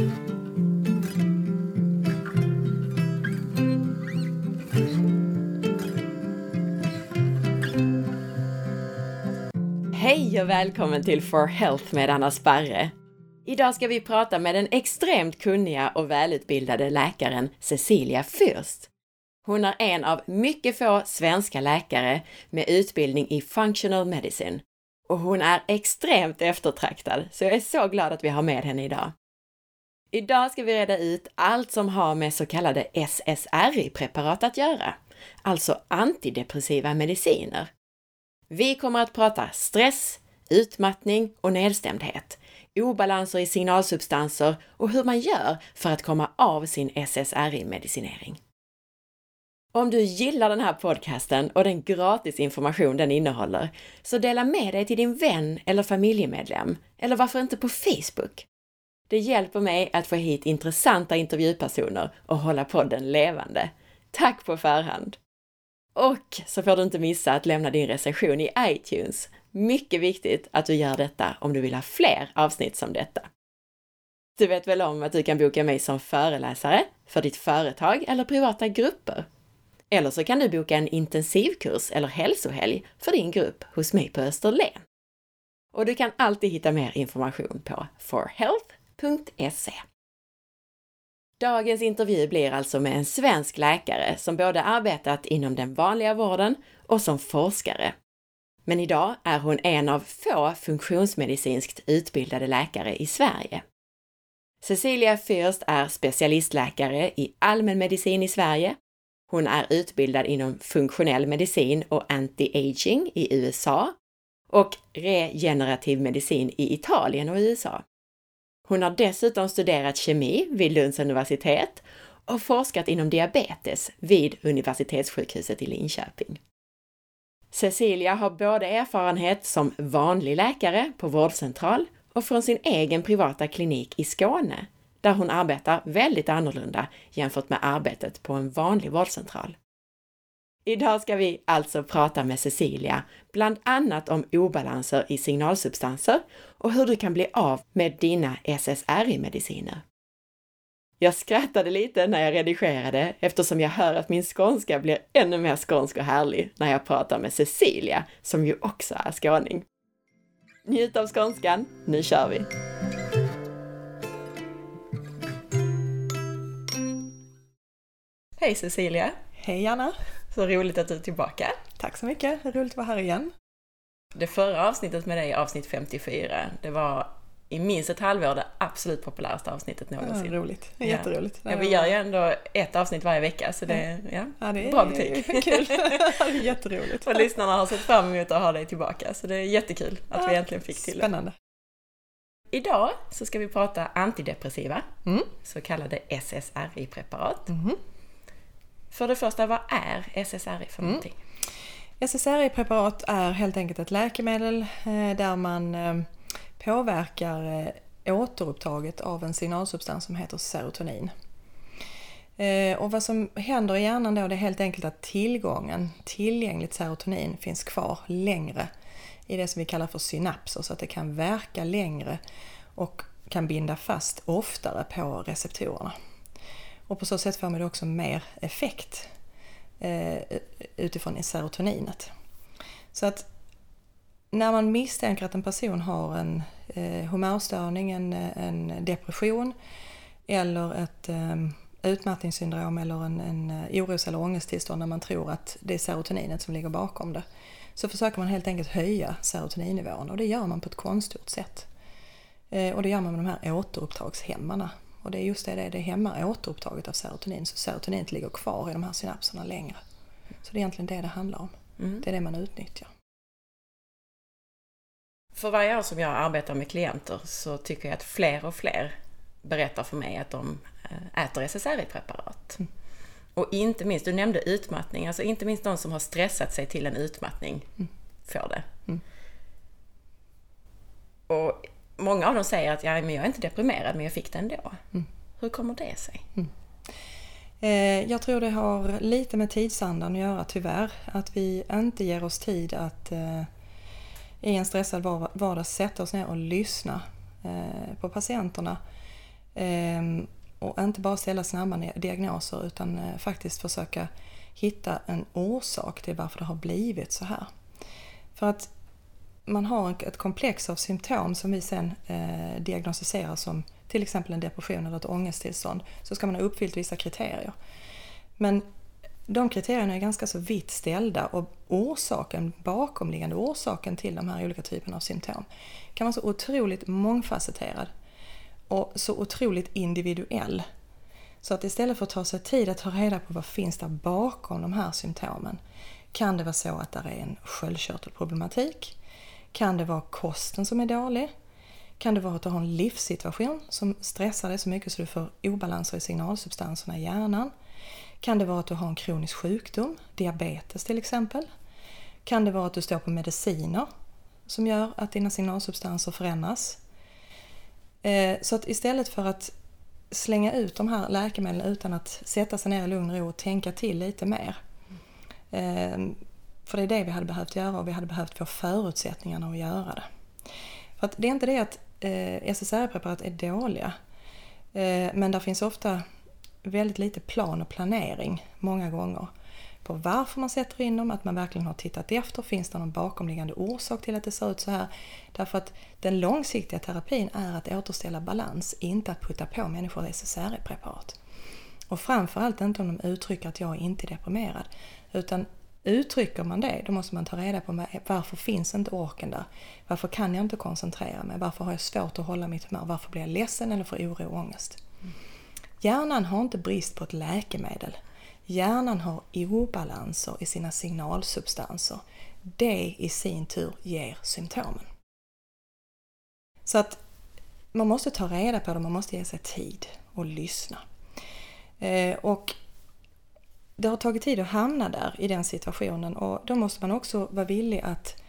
Hej och välkommen till For Health med Anna Sparre. Idag ska vi prata med den extremt kunniga och välutbildade läkaren Cecilia Fürst. Hon är en av mycket få svenska läkare med utbildning i Functional Medicine och hon är extremt eftertraktad, så jag är så glad att vi har med henne idag. Idag ska vi reda ut allt som har med så kallade SSRI-preparat att göra, alltså antidepressiva mediciner. Vi kommer att prata stress, utmattning och nedstämdhet, obalanser i signalsubstanser och hur man gör för att komma av sin SSRI-medicinering. Om du gillar den här podcasten och den gratis information den innehåller, så dela med dig till din vän eller familjemedlem, eller varför inte på Facebook? Det hjälper mig att få hit intressanta intervjupersoner och hålla podden levande. Tack på förhand! Och så får du inte missa att lämna din recension i iTunes. Mycket viktigt att du gör detta om du vill ha fler avsnitt som detta. Du vet väl om att du kan boka mig som föreläsare för ditt företag eller privata grupper? Eller så kan du boka en intensivkurs eller hälsohelg för din grupp hos mig på Österlen. Och du kan alltid hitta mer information på forhealth.se. Dagens intervju blir alltså med en svensk läkare som både arbetat inom den vanliga vården och som forskare. Men idag är hon en av få funktionsmedicinskt utbildade läkare i Sverige. Cecilia Fürst är specialistläkare i allmänmedicin i Sverige. Hon är utbildad inom funktionell medicin och anti-aging i USA och regenerativ medicin i Italien och USA. Hon har dessutom studerat kemi vid Lunds universitet och forskat inom diabetes vid Universitetssjukhuset i Linköping. Cecilia har både erfarenhet som vanlig läkare på vårdcentral och från sin egen privata klinik i Skåne, där hon arbetar väldigt annorlunda jämfört med arbetet på en vanlig vårdcentral. Idag ska vi alltså prata med Cecilia, bland annat om obalanser i signalsubstanser och hur du kan bli av med dina SSRI-mediciner. Jag skrattade lite när jag redigerade eftersom jag hör att min skånska blir ännu mer skånsk och härlig när jag pratar med Cecilia, som ju också är skåning. Njut av skånskan, nu kör vi! Hej Cecilia! Hej Anna! Så roligt att du är tillbaka. Tack så mycket, roligt att vara här igen. Det förra avsnittet med dig, avsnitt 54, det var i minst ett halvår det absolut populäraste avsnittet någonsin. Ja, roligt, ja. jätteroligt. Ja, vi gör ju ändå ett avsnitt varje vecka så det, ja, ja det är bra betyg. Kul, det är jätteroligt. Och lyssnarna har sett fram emot att ha dig tillbaka så det är jättekul att ja, vi äntligen fick till det. Spännande. Idag så ska vi prata antidepressiva, mm. så kallade SSRI-preparat. Mm. För det första, vad är SSRI för mm. någonting? SSRI-preparat är helt enkelt ett läkemedel eh, där man eh, påverkar eh, återupptaget av en signalsubstans som heter serotonin. Och vad som händer i hjärnan då det är helt enkelt att tillgången, tillgängligt serotonin, finns kvar längre i det som vi kallar för synapser så att det kan verka längre och kan binda fast oftare på receptorerna. Och på så sätt får man också mer effekt eh, utifrån serotoninet. Så att när man misstänker att en person har en eh, humörstörning, en, en depression eller ett eh, utmattningssyndrom eller en, en eh, oros eller ångesttillstånd när man tror att det är serotoninet som ligger bakom det så försöker man helt enkelt höja serotoninnivån och det gör man på ett konstgjort sätt. Eh, och det gör man med de här återupptagshämmarna och det är just det, det, det hämmar återupptaget av serotonin så serotoninet ligger kvar i de här synapserna längre. Så det är egentligen det det handlar om. Mm. Det är det man utnyttjar. För varje år som jag arbetar med klienter så tycker jag att fler och fler berättar för mig att de eh, äter SSRI-preparat. Mm. Och inte minst, du nämnde utmattning, alltså inte minst de som har stressat sig till en utmattning mm. får det. Mm. Och många av dem säger att ja, men jag är inte deprimerad men jag fick det ändå. Mm. Hur kommer det sig? Mm. Eh, jag tror det har lite med tidsandan att göra tyvärr. Att vi inte ger oss tid att eh, i en stressad vardag sätta oss ner och lyssna eh, på patienterna. Ehm, och inte bara ställa snabba diagnoser utan faktiskt försöka hitta en orsak till varför det har blivit så här. För att man har ett komplex av symptom som vi sen eh, diagnostiserar som till exempel en depression eller ett ångesttillstånd så ska man ha uppfyllt vissa kriterier. Men de kriterierna är ganska så vitt ställda och orsaken, bakomliggande orsaken till de här olika typerna av symptom kan vara så otroligt mångfacetterad och så otroligt individuell. Så att istället för att ta sig tid att ta reda på vad finns där bakom de här symptomen kan det vara så att det är en sköldkörtelproblematik. Kan det vara kosten som är dålig? Kan det vara att du har en livssituation som stressar dig så mycket så du får obalanser i signalsubstanserna i hjärnan? Kan det vara att du har en kronisk sjukdom, diabetes till exempel? Kan det vara att du står på mediciner som gör att dina signalsubstanser förändras? Eh, så att istället för att slänga ut de här läkemedlen utan att sätta sig ner i lugn och ro och tänka till lite mer. Eh, för det är det vi hade behövt göra och vi hade behövt få förutsättningarna att göra det. För att det är inte det att eh, SSRI-preparat är dåliga. Eh, men där finns ofta väldigt lite plan och planering många gånger på varför man sätter in dem, att man verkligen har tittat efter, finns det någon bakomliggande orsak till att det ser ut så här? Därför att den långsiktiga terapin är att återställa balans, inte att putta på människor SSRI-preparat. Och framförallt inte om de uttrycker att jag inte är deprimerad. Utan uttrycker man det, då måste man ta reda på varför finns inte orken där? Varför kan jag inte koncentrera mig? Varför har jag svårt att hålla mitt humör? Varför blir jag ledsen eller får oro och ångest? Hjärnan har inte brist på ett läkemedel. Hjärnan har obalanser i sina signalsubstanser. Det i sin tur ger symptomen. Så att man måste ta reda på det, man måste ge sig tid och lyssna. Eh, och det har tagit tid att hamna där i den situationen och då måste man också vara villig att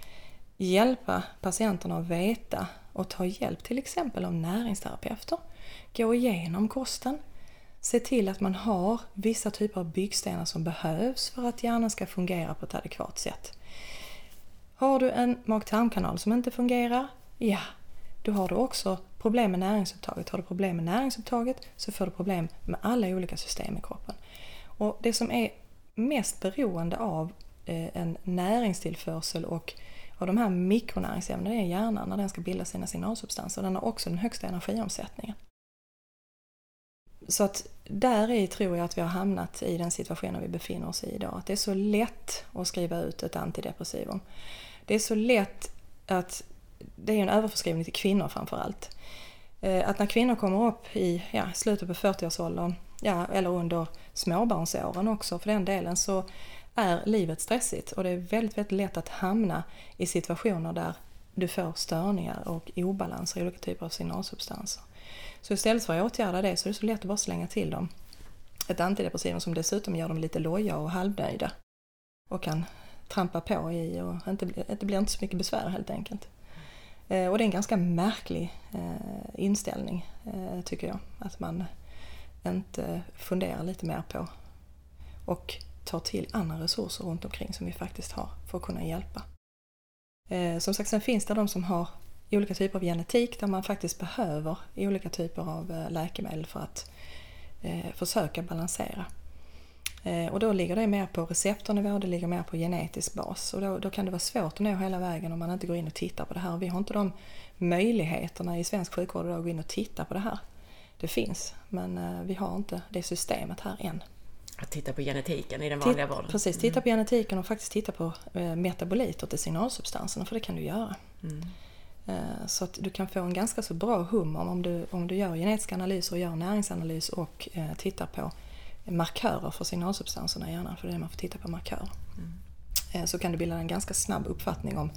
hjälpa patienterna att veta och ta hjälp till exempel av näringsterapeuter. Gå igenom kosten, se till att man har vissa typer av byggstenar som behövs för att hjärnan ska fungera på ett adekvat sätt. Har du en mag-tarmkanal som inte fungerar? Ja, då har du också problem med näringsupptaget. Har du problem med näringsupptaget så får du problem med alla olika system i kroppen. Och det som är mest beroende av eh, en näringstillförsel och av de här mikronäringsämnena är hjärnan när den ska bilda sina signalsubstanser. Den har också den högsta energiomsättningen. Så att där i tror jag att vi har hamnat i den situationen vi befinner oss i idag. Att det är så lätt att skriva ut ett antidepressivum. Det är så lätt att, det är en överförskrivning till kvinnor framförallt. allt. att när kvinnor kommer upp i ja, slutet på 40-årsåldern, ja, eller under småbarnsåren också för den delen, så är livet stressigt och det är väldigt, väldigt lätt att hamna i situationer där du får störningar och obalanser i olika typer av signalsubstanser. Så istället för att åtgärda det så är det så lätt att bara slänga till dem ett antidepressivum som dessutom gör dem lite loja och halvnöjda och kan trampa på i och inte, det blir inte så mycket besvär helt enkelt. Eh, och det är en ganska märklig eh, inställning eh, tycker jag, att man inte funderar lite mer på och tar till andra resurser runt omkring som vi faktiskt har för att kunna hjälpa. Eh, som sagt, sen finns det de som har olika typer av genetik där man faktiskt behöver olika typer av eh, läkemedel för att eh, försöka balansera. Och då ligger det mer på receptornivå, det ligger mer på genetisk bas och då, då, kan det vara svårt att nå hela vägen om man inte går in och tittar på det här. Vi har inte de möjligheterna i svensk sjukvård att gå in och titta på det här. Det finns, men eh, vi har inte det systemet här än. Att titta på genetiken i den vanliga vården? Precis, titta mm. på genetiken och faktiskt titta på eh, metaboliter till signalsubstanserna, för det kan du göra. Mm. Eh, så att du kan få en ganska så bra hum om du, om du gör genetiska analyser och gör näringsanalys och tittar på markörer för signalsubstanserna i hjärnan, för det är det man får titta på markörer. Mm. Så kan du bilda en ganska snabb uppfattning om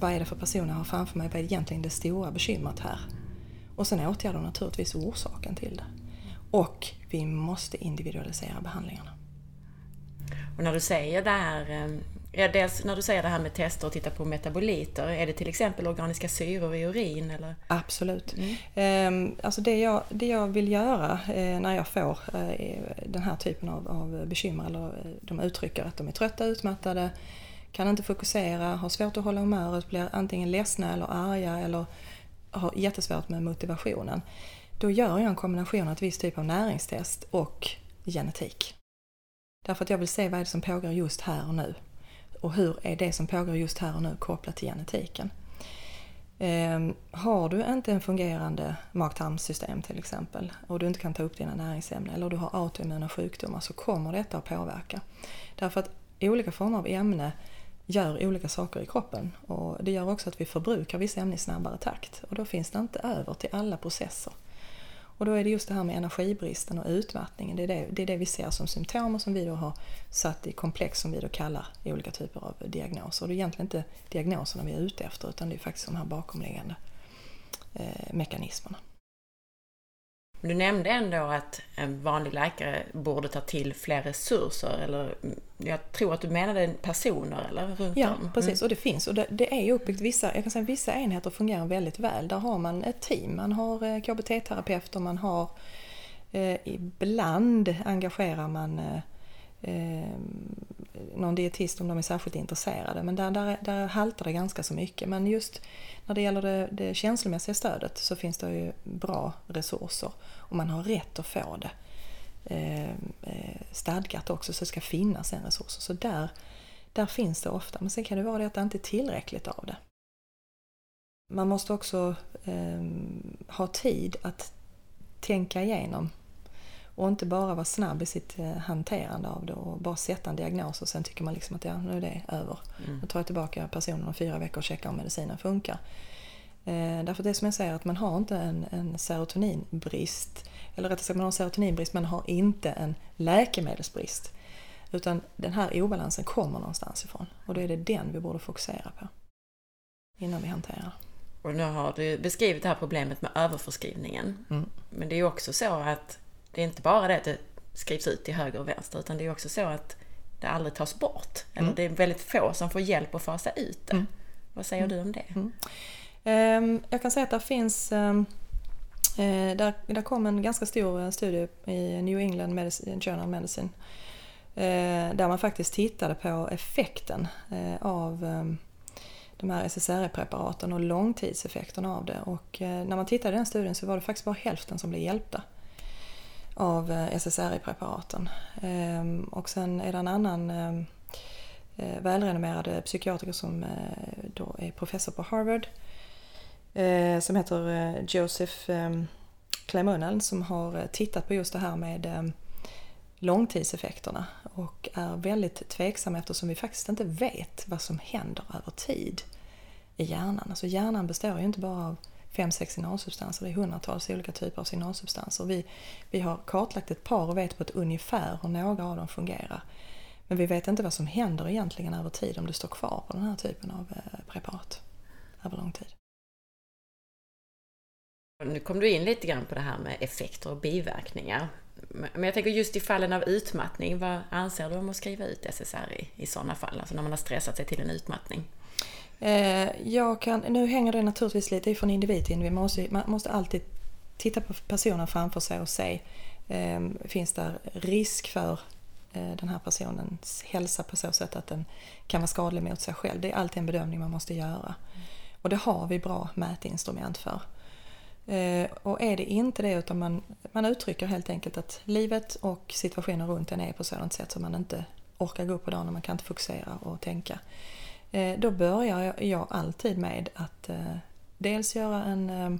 vad är det för personer jag har framför mig, vad är egentligen det stora bekymret här? Och sen åtgärdar naturligtvis orsaken till det. Och vi måste individualisera behandlingarna. Och när du säger det här Ja, dels när du säger det här med tester och titta på metaboliter, är det till exempel organiska syror i urin? Eller? Absolut. Mm. Ehm, alltså det, jag, det jag vill göra eh, när jag får eh, den här typen av, av bekymmer, eller eh, de uttrycker att de är trötta, utmattade, kan inte fokusera, har svårt att hålla humöret, blir antingen ledsna eller arga eller har jättesvårt med motivationen. då gör jag en kombination av ett visst typ av näringstest och genetik. Därför att jag vill se vad är det som pågår just här och nu. Och hur är det som pågår just här och nu kopplat till genetiken. Ehm, har du inte en fungerande mag-tarmsystem till exempel och du inte kan ta upp dina näringsämnen eller du har autoimmuna sjukdomar så kommer detta att påverka. Därför att olika former av ämne gör olika saker i kroppen och det gör också att vi förbrukar vissa ämnen i snabbare takt och då finns det inte över till alla processer. Och då är det just det här med energibristen och utmattningen, det är det, det är det vi ser som symptom och som vi då har satt i komplex som vi då kallar olika typer av diagnoser. Och det är egentligen inte diagnoserna vi är ute efter utan det är faktiskt de här bakomliggande eh, mekanismerna. Du nämnde ändå att en vanlig läkare borde ta till fler resurser eller jag tror att du menade personer eller runt Ja, om. precis. Mm. Och det finns. Och det, det är uppbyggt vissa, jag kan säga vissa enheter fungerar väldigt väl. Där har man ett team. Man har eh, KBT-terapeuter, man har eh, ibland engagerar man eh, någon dietist om de är särskilt intresserade. Men där, där, där haltar det ganska så mycket. Men just när det gäller det, det känslomässiga stödet så finns det ju bra resurser och man har rätt att få det eh, eh stadgat också så det ska finnas en resurs. Så där, där finns det ofta. Men sen kan det vara det att det inte är tillräckligt av det. Man måste också eh, ha tid att tänka igenom och inte bara vara snabb i sitt eh, hanterande av det och bara sätta en diagnos och sen tycker man liksom att ja, nu är det över. Mm. Nu tar jag tillbaka personen om fyra veckor och checkar om medicinen funkar. Eh, därför det som jag säger att man har inte en, en serotoninbrist, eller rättare sagt man har en serotoninbrist men har inte en läkemedelsbrist. Utan den här obalansen kommer någonstans ifrån och då är det den vi borde fokusera på innan vi hanterar. Och nu har du beskrivit det här problemet med överförskrivningen. Mm. Men det är ju också så att det är inte bara det att det skrivs ut till höger och vänster utan det är också så att det aldrig tas bort. Eller mm. det är väldigt få som får hjälp att fasa ut det. Mm. Vad säger du om det? Mm. Ehm, jag kan säga att det finns ehm, eh, där, där kom en ganska stor eh, studie i New England Medicine, Journal Medicine eh, där man faktiskt tittade på effekten av ehm, de här SSRI-preparaten och långtidseffekterna av det. Och när man tittade i den studien så var det faktiskt bara hälften som blev hjälpta av eh, SSRI-preparaten. Ehm, och sen är det en annan ehm, eh, välrenommerad psykiatriker som eh, då är professor på Harvard som heter Joseph ehm, Clemonel som har tittat på just det här med långtidseffekterna och är väldigt tveksam eftersom vi faktiskt inte vet vad som händer över tid i hjärnan. Alltså hjärnan består ju inte bara av fem, sex signalsubstanser. Det är hundratals olika typer av signalsubstanser. Vi, vi har kartlagt ett par och vet på ett ungefär hur några av dem fungerar. Men vi vet inte vad som händer egentligen över tid om du står kvar på den här typen av eh, preparat över lång tid. Nu kom du in lite grann på det här med effekter och biverkningar. Men jag tänker just i fallen av utmattning, vad anser du om att skriva ut SSRI i sådana fall? Alltså när man har stressat sig till en utmattning? Eh, jag kan, nu hänger det naturligtvis lite från individ till individ. Man måste, man måste alltid titta på personen framför sig och se eh, finns det risk för eh, den här personens hälsa på så sätt att den kan vara skadlig mot sig själv. Det är alltid en bedömning man måste göra. Och det har vi bra mätinstrument för. Eh, och är det inte det utan man, man uttrycker helt enkelt att livet och situationen runt en är på sådant sätt som man inte orkar gå upp på dagen och man kan inte fokusera och tänka. Eh, då börjar jag alltid med att eh, dels göra en, eh,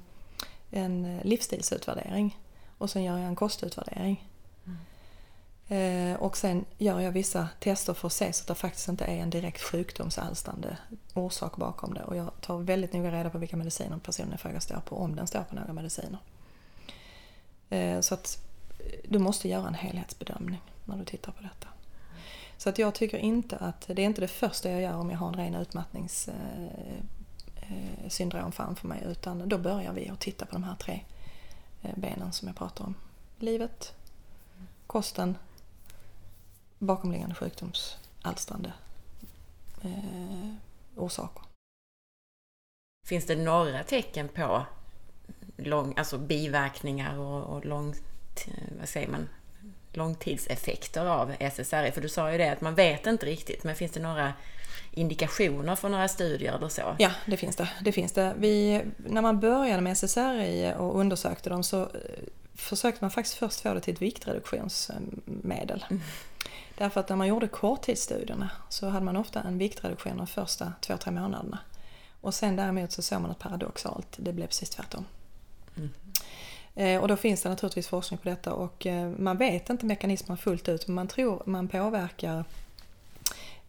en livsstilsutvärdering och sen gör jag en kostutvärdering. Mm. Och sen gör jag vissa tester för att se så att det faktiskt inte är en direkt sjukdomsalstrande orsak bakom det. Och jag tar väldigt noga reda på vilka mediciner personen i fråga står på, om den står på några mediciner. Så att du måste göra en helhetsbedömning när du tittar på detta. Så att jag tycker inte att, det är inte det första jag gör om jag har en ren utmattningssyndrom eh, eh, framför mig utan då börjar vi att titta på de här tre eh, benen som jag pratar om. Livet, kosten, bakomliggande sjukdomsalstrande eh, orsaker. Finns det några tecken på lång, alltså biverkningar och, och lång, vad säger man, långtidseffekter av SSRI? För du sa ju det att man vet inte riktigt, men finns det några indikationer för några studier eller så? Ja, det finns det. det, finns det. Vi, när man började med SSRI och undersökte dem så eh, försökte man faktiskt först få det till ett viktreduktionsmedel. Mm. Därför att när man gjorde korttidsstudierna så hade man ofta en viktreduktion de första två, tre månaderna. Och sen däremot så såg man ett paradoxalt, det blev precis tvärtom. Mm. Eh, och då finns det naturligtvis forskning på detta och eh, man vet inte mekanismen fullt ut men man tror man påverkar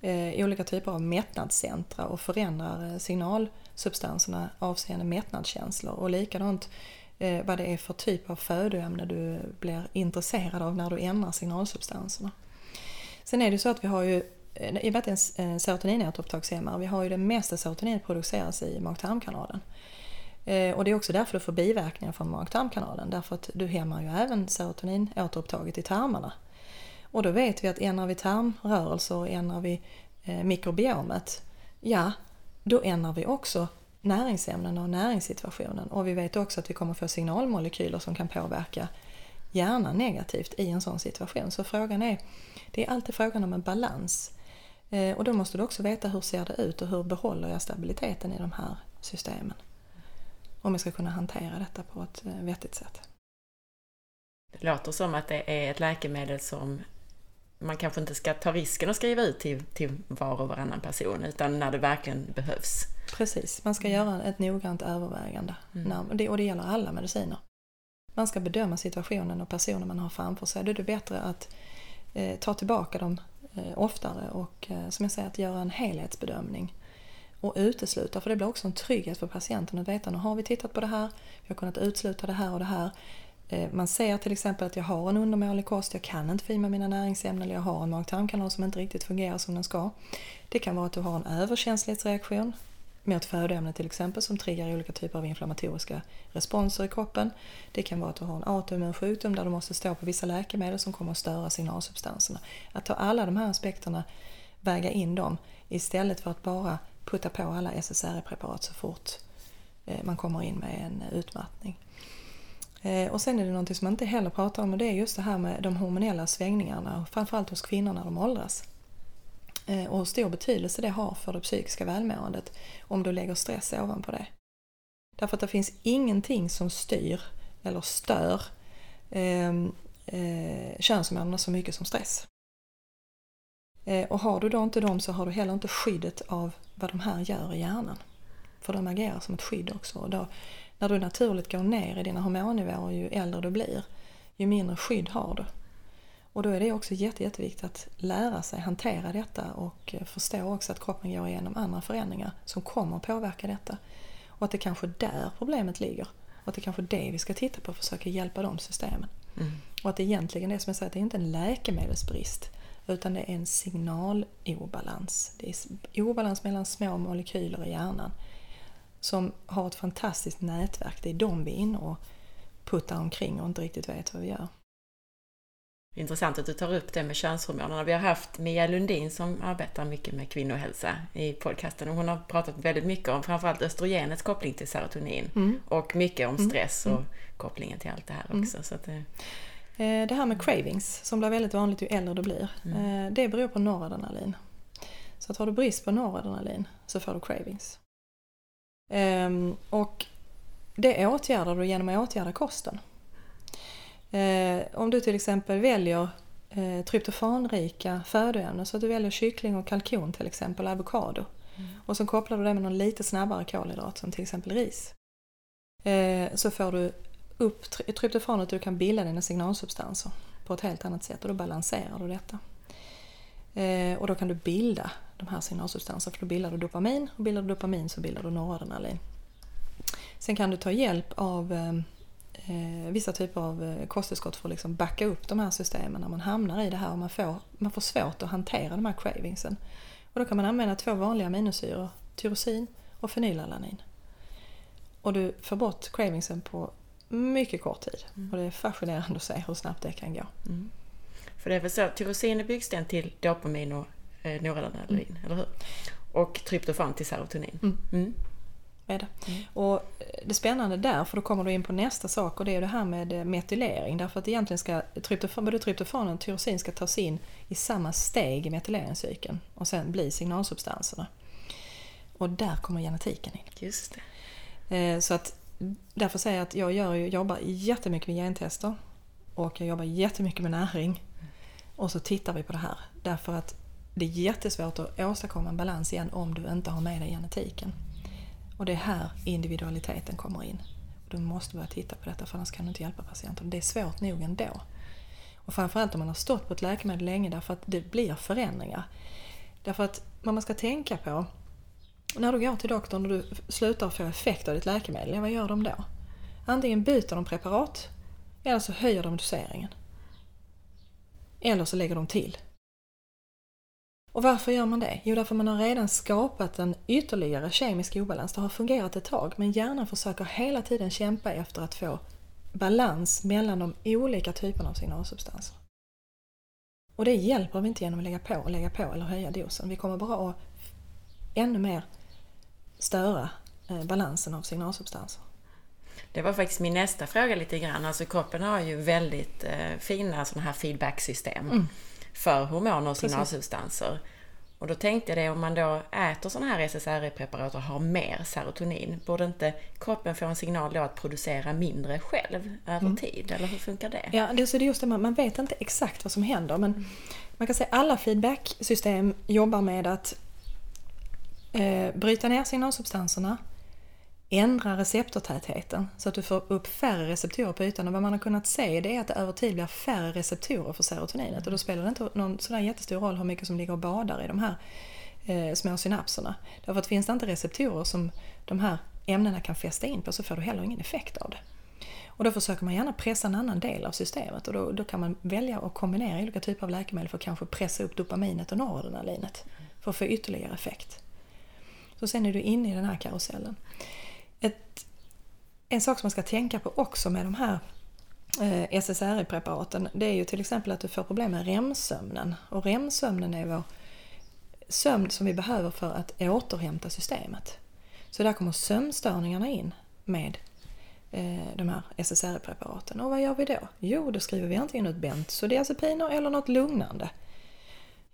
eh, olika typer av mättnadscentra och förändrar signalsubstanserna avseende mättnadskänslor och likadant vad det är för typ av födoämne du blir intresserad av när du ändrar signalsubstanserna. Sen är det så att vi har ju i och med att det är en serotoninåterupptagshämmare, vi har ju det mesta serotonin produceras i mag-tarmkanalen. Eh, och det är också därför du får biverkningar från mag-tarmkanalen, därför att du hämmar ju även serotonin återupptaget i tarmarna. Och då vet vi att ändrar vi tarmrörelser och ändrar vi eh, mikrobiomet, ja, då ändrar vi också näringsämnena och näringssituationen. Och vi vet också att vi kommer få signalmolekyler som kan påverka hjärnan negativt i en sån situation. Så frågan är, det är alltid frågan om en balans. Eh, och då måste du också veta hur ser det ut och hur behåller jag stabiliteten i de här systemen. Om jag ska kunna hantera detta på ett eh, vettigt sätt. Det låter som att det är ett läkemedel som man kanske inte ska ta risken att skriva ut till, till var och varannan person utan när det verkligen behövs. Precis, man ska mm. göra ett noggrant övervägande. Mm. och det gäller alla mediciner. Man ska bedöma situationen och personen man har framför sig. Då är det bättre att eh, ta tillbaka dem eh, oftare och eh, som jag säger att göra en helhetsbedömning och utesluta, för det blir också en trygghet för patienten att veta nu har vi tittat på det här, vi har kunnat utesluta det här och det här. Eh, man ser till exempel att jag har en undermålig kost, jag kan inte få i mig mina näringsämnen eller jag har en mag-tarmkanal som inte riktigt fungerar som den ska. Det kan vara att du har en överkänslighetsreaktion mot födoämnen till exempel som triggar olika typer av inflammatoriska responser i kroppen. Det kan vara att du har en autoimmun sjukdom där du måste stå på vissa läkemedel som kommer att störa signalsubstanserna. Att ta alla de här aspekterna, väga in dem istället för att bara putta på alla SSRI-preparat så fort eh, man kommer in med en utmattning. Eh, och sen är det någonting som man inte heller pratar om och det är just det här med de hormonella svängningarna, framförallt hos kvinnor när de åldras. Eh, och hur stor betydelse det har för det psykiska välmåendet om du lägger stress ovanpå det. Därför att det finns ingenting som styr eller stör eh, eh, könshormonerna så mycket som stress. Eh, och har du då inte dem så har du heller inte skyddet av vad de här gör i hjärnan. För de agerar som ett skydd också. Och då, när du naturligt går ner i dina hormonnivåer ju äldre du blir, ju mindre skydd har du. Och då är det också jätte, jätteviktigt att lära sig hantera detta och eh, förstå också att kroppen går igenom andra förändringar som kommer att påverka detta. Och att det kanske är där problemet ligger. Och att det kanske är det vi ska titta på och försöka hjälpa de systemen. Mm. Och att det egentligen är som jag säger, det är inte en läkemedelsbrist utan det är en signalobalans. Det är obalans mellan små molekyler i hjärnan som har ett fantastiskt nätverk. Det är de vi är inne och puttar omkring och inte riktigt vet vad vi gör. Intressant att du tar upp det med könshormonerna. Vi har haft Mia Lundin som arbetar mycket med kvinnohälsa i podcasten och hon har pratat väldigt mycket om framförallt östrogenets koppling till serotonin mm. och mycket om mm. stress mm. och kopplingen till allt det här också. Mm. Så det... Eh, det här med cravings som blir väldigt vanligt ju äldre du blir, mm. Eh, det beror på noradrenalin. Så att har du brist på noradrenalin så får du cravings. Ehm, och det åtgärdar du genom att åtgärda kosten. Eh, om du till exempel väljer tryptofanrika födoämnen, så att du väljer kyckling och kalkon till exempel, avokado. Mm. Och så kopplar du det med någon lite snabbare kolhydrat som till exempel ris. Så får du upp tryptofanet och du kan bilda dina signalsubstanser på ett helt annat sätt och då balanserar du detta. Eh, och då kan du bilda de här signalsubstanserna för då bildar du dopamin och bildar du dopamin så bildar du noradrenalin. Sen kan du ta hjälp av eh, eh vissa typer av eh, kosttillskott för att liksom backa upp de här systemen när man hamnar i det här och man får, man får svårt att hantera de här cravingsen. Och då kan man använda två vanliga aminosyror, tyrosin och fenylalanin. Och du får bort cravingsen på mycket kort tid. Mm. Och det är fascinerande att se hur snabbt det kan gå. Mm. För det är väl så, tyrosin är byggsten till dopamin och eh, noradrenalin, mm. eller hur? Och tryptofan till serotonin. Mm. mm. Är det. Mm. Och det spännande där, för då kommer du in på nästa sak och det är det här med eh, metylering. Därför att egentligen ska tryptofan, både tryptofan och tyrosin ska tas in i samma steg i metyleringscykeln och sen bli signalsubstanserna. Och där kommer genetiken in. Just det. Eh, så att därför säger jag att jag gör, jobbar jättemycket med gentester och jag jobbar jättemycket med näring. Och så tittar vi på det här. Därför att det är jättesvårt att åstadkomma en balans igen om du inte har med dig genetiken. Och det är här individualiteten kommer in. Du måste börja titta på detta för annars kan du inte hjälpa patienten. Det är svårt nog ändå. Och framförallt om man har stått på ett läkemedel länge därför att det blir förändringar. Därför att vad man ska tänka på när du går till doktorn och du slutar få effekt av ditt läkemedel, vad gör de då? Antingen byter de preparat eller så höjer de doseringen. Eller så lägger de till. Och varför gör man det? Jo, därför man har redan skapat en ytterligare kemisk obalans. Det har fungerat ett tag, men hjärnan försöker hela tiden kämpa efter att få balans mellan de olika typerna av signalsubstanser. Och det hjälper vi inte genom att lägga på och lägga på eller höja dosen. Vi kommer bara att ännu mer störa eh, balansen av signalsubstanser. Det var faktiskt min nästa fråga lite grann. Alltså kroppen har ju väldigt eh, fina sådana här feedbacksystem mm. för hormoner och signalsubstanser. Och då tänkte jag det, om man då äter sådana här SSRI-preparat och har mer serotonin, borde inte kroppen få en signal då att producera mindre själv över mm. tid? Eller hur funkar det? Ja, det, är just det, man, vet inte exakt vad som händer men mm. man kan säga att alla feedbacksystem jobbar med att eh, bryta ner signalsubstanserna, ändra receptortätheten så att du får upp färre receptorer på ytan. Och vad man har kunnat se det är att det över tid blir färre receptorer för serotoninet och då spelar det inte någon sådär jättestor roll hur mycket som ligger och badar i de här eh, små synapserna. Därför att finns det inte receptorer som de här ämnena kan fästa in på så får du heller ingen effekt av det. Och då försöker man gärna pressa en annan del av systemet och då, då kan man välja att kombinera olika typer av läkemedel för att kanske pressa upp dopaminet och noradrenalinet för att få ytterligare effekt. Så sen är du inne i den här karusellen. Ett, en sak som man ska tänka på också med de här eh, SSRI-preparaten det är ju till exempel att du får problem med REM-sömnen. Och REM-sömnen är vår sömn som vi behöver för att återhämta systemet. Så där kommer sömnstörningarna in med eh, de här SSRI-preparaten. Och vad gör vi då? Jo, då skriver vi antingen ut bensodiazepiner eller något lugnande.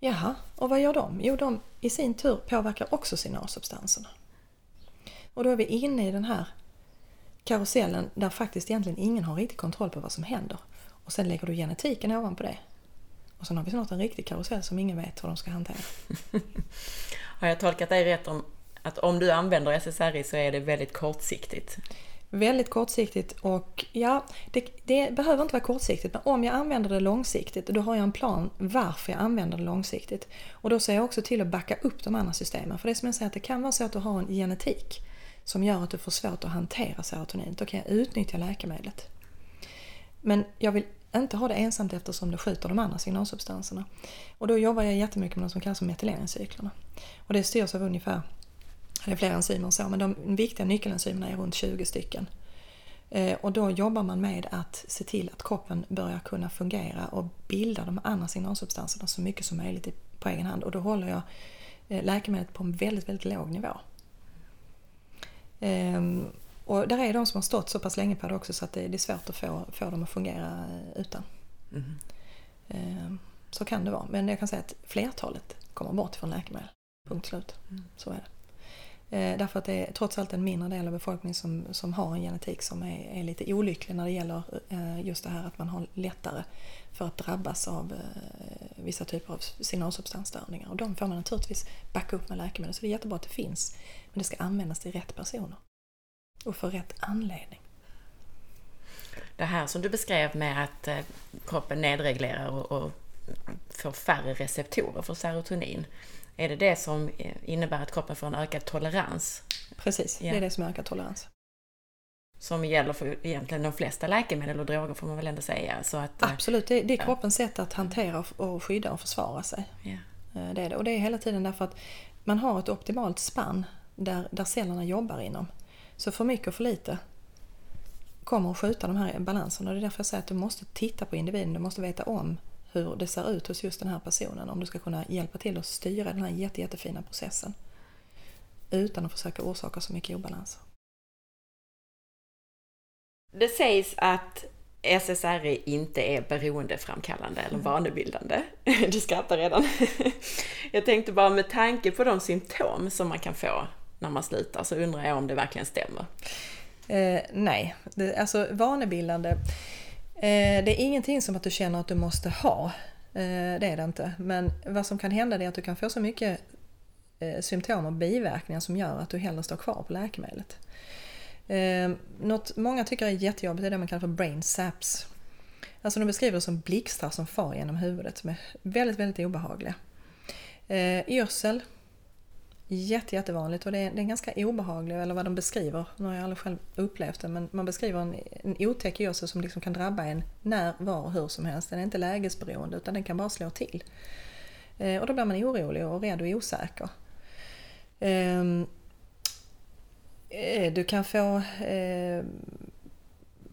Jaha, och vad gör de? Jo, de i sin tur påverkar också signalsubstanserna. Och då är vi inne i den här karusellen där faktiskt egentligen ingen har riktig kontroll på vad som händer. Och sen lägger du genetiken ovanpå det. Och sen har vi snart en riktig karusell som ingen vet hur de ska hantera. har jag tolkat dig rätt om att om du använder SSRI så är det väldigt kortsiktigt? Väldigt kortsiktigt och ja, det, det, behöver inte vara kortsiktigt men om jag använder det långsiktigt då har jag en plan varför jag använder det långsiktigt. Och då ser jag också till att backa upp de andra systemen. För det är som jag säger att det kan vara så att du har en genetik som gör att du får svårt att hantera serotonin. Då kan jag utnyttja läkemedlet. Men jag vill inte ha det ensamt eftersom det skjuter de andra signalsubstanserna. Och då jobbar jag jättemycket med något som kallas metyleringscyklerna. Och det styrs av ungefär det är fler enzymer så, men de viktiga nyckelenzymerna är runt 20 stycken. Eh, och då jobbar man med att se till att kroppen börjar kunna fungera och bilda de andra signalsubstanserna så mycket som möjligt på egen hand. Och då håller jag eh, läkemedlet på en väldigt, väldigt låg nivå. Ehm, och där är de som har stått så pass länge på det också så att det är svårt att få, få dem att fungera eh, utan. Mm. Så kan det vara. Men jag kan säga att flertalet kommer bort från läkemedel. Punkt slut. Mm. Så är det. Eh, därför att det är trots allt en mindre del av befolkningen som, som har en genetik som är, är lite olycklig när det gäller eh, just det här att man har lättare för att drabbas av eh, vissa typer av signalsubstansstörningar. Och de får man naturligtvis backa upp med läkemedel. Så det är jättebra att det finns. Men det ska användas till rätt personer. Och för rätt anledning. Det här som du beskrev med att kroppen nedreglerar och, och får färre receptorer för serotonin. Är det det som innebär att kroppen får en ökad tolerans? Precis, ja. det är det som är ökad tolerans. Som gäller för egentligen de flesta läkemedel och droger får man väl ändå säga. Så att, eh, Absolut, det, det är kroppens sätt att hantera och skydda och försvara sig. Ja. Eh, det är det. Och det är hela tiden därför att man har ett optimalt spann där, där cellerna jobbar inom. Så för mycket och för lite kommer att skjuta de här balanserna. Det är därför jag säger att du måste titta på individen, du måste veta om hur det ser ut hos just den här personen om du ska kunna hjälpa till att styra den här jätte, jättefina processen. utan att försöka orsaka så mycket obalanser. Det sägs att SSRI inte är beroendeframkallande eller vanebildande. Du skrattar redan. Jag tänkte bara med tanke på de symptom som man kan få när man slutar så undrar jag om det verkligen stämmer. Eh, nej, det, alltså vanebildande. Eh, det är ingenting som att du känner att du måste ha. Eh, det är det inte. Men vad som kan hända är att du kan få så mycket eh, symptom och biverkningar som gör att du hellre står kvar på läkemedlet. Eh, något många tycker är jättejobbigt är det man kallar för brain saps. Alltså de beskriver det som blixtar som far genom huvudet som är väldigt, väldigt obehagliga. Eh, yrsel, jätte, jättevanligt och det är, det är ganska obehagligt, eller vad de beskriver, nu har jag aldrig själv upplevt det, men man beskriver en, en otäck yrsel som liksom kan drabba en när, var och hur som helst. Den är inte lägesberoende utan den kan bara slå till. Eh, och då blir man orolig och rädd och osäker. Ehm, eh, du kan få eh,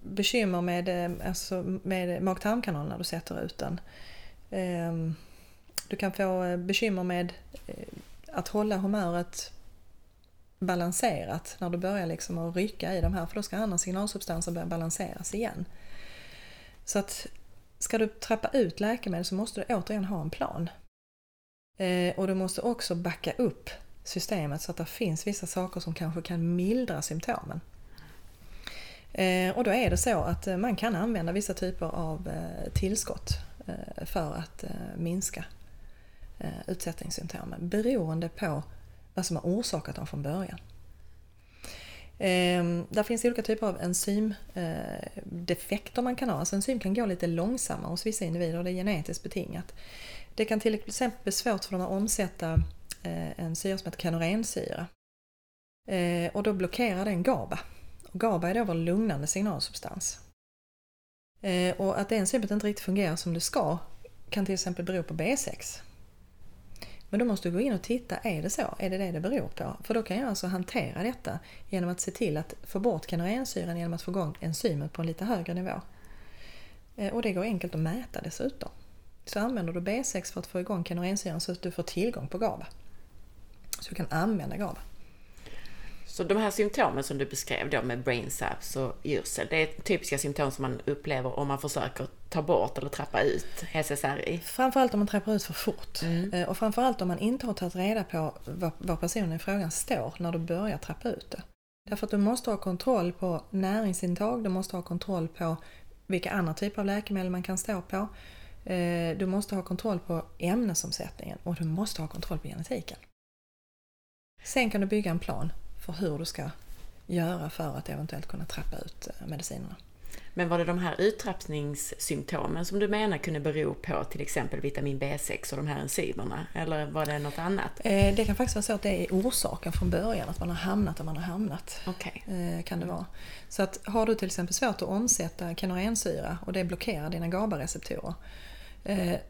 bekymmer med, eh, alltså med mag-tarmkanalen när du sätter ut den. Eh, du kan få eh, bekymmer med eh, att hålla humöret balanserat när du börjar liksom att rycka i de här för då ska andra signalsubstanser börja balanseras igen. Så att ska du trappa ut läkemedel så måste du återigen ha en plan. Eh, och du måste också backa upp systemet så att det finns vissa saker som kanske kan mildra symptomen. Eh, och då är det så att eh, man kan använda vissa typer av eh, tillskott eh, för att minska Eh, utsättningssymptomen beroende på vad som har orsakat dem från början. Ehm, där finns olika typer av enzymdefekter eh, man kan ha. Alltså enzym kan gå lite långsammare hos vissa individer och det är genetiskt betingat. Det kan till exempel bli svårt för dem att omsätta eh, en syra som heter kanorensyra. Och då blockerar den GABA. Och GABA är då vår lugnande signalsubstans. Och att det enzymet inte riktigt fungerar som det ska kan till exempel bero på B6. Men då måste du gå in och titta, är det så? Är det det det beror på? För då kan jag alltså hantera detta genom att se till att få bort kanorensyran genom att få igång enzymet på en lite högre nivå. Eh, och det går enkelt att mäta dessutom. Så använder du B6 för att få igång kanorensyran så att du får tillgång på GABA. Så du kan använda GABA. Så de här symptomen som du beskrev då med brain saps och yrsel, det är typiska symptom som man upplever om man försöker ta bort eller trappa ut SSRI? Framförallt om man trappar ut för fort. Mm. Eh, och framförallt om man inte har tagit reda på var, personen i frågan står när du börjar trappa ut det. Därför att du måste ha kontroll på näringsintag, du måste ha kontroll på vilka andra typer av läkemedel man kan stå på. Eh, du måste ha kontroll på ämnesomsättningen och du måste ha kontroll på genetiken. Sen kan du bygga en plan för hur du ska göra för att eventuellt kunna trappa ut eh, medicinerna. Men var det de här uttrappningssymptomen som du menar kunde bero på till exempel vitamin B6 och de här enzymerna? Eller var det något annat? Eh, det kan faktiskt vara så att det är orsaken från början, att man har hamnat där man har hamnat. Okay. Eh, kan det vara. Så att har du till exempel svårt att omsätta kenorensyra och det blockerar dina GABA-receptorer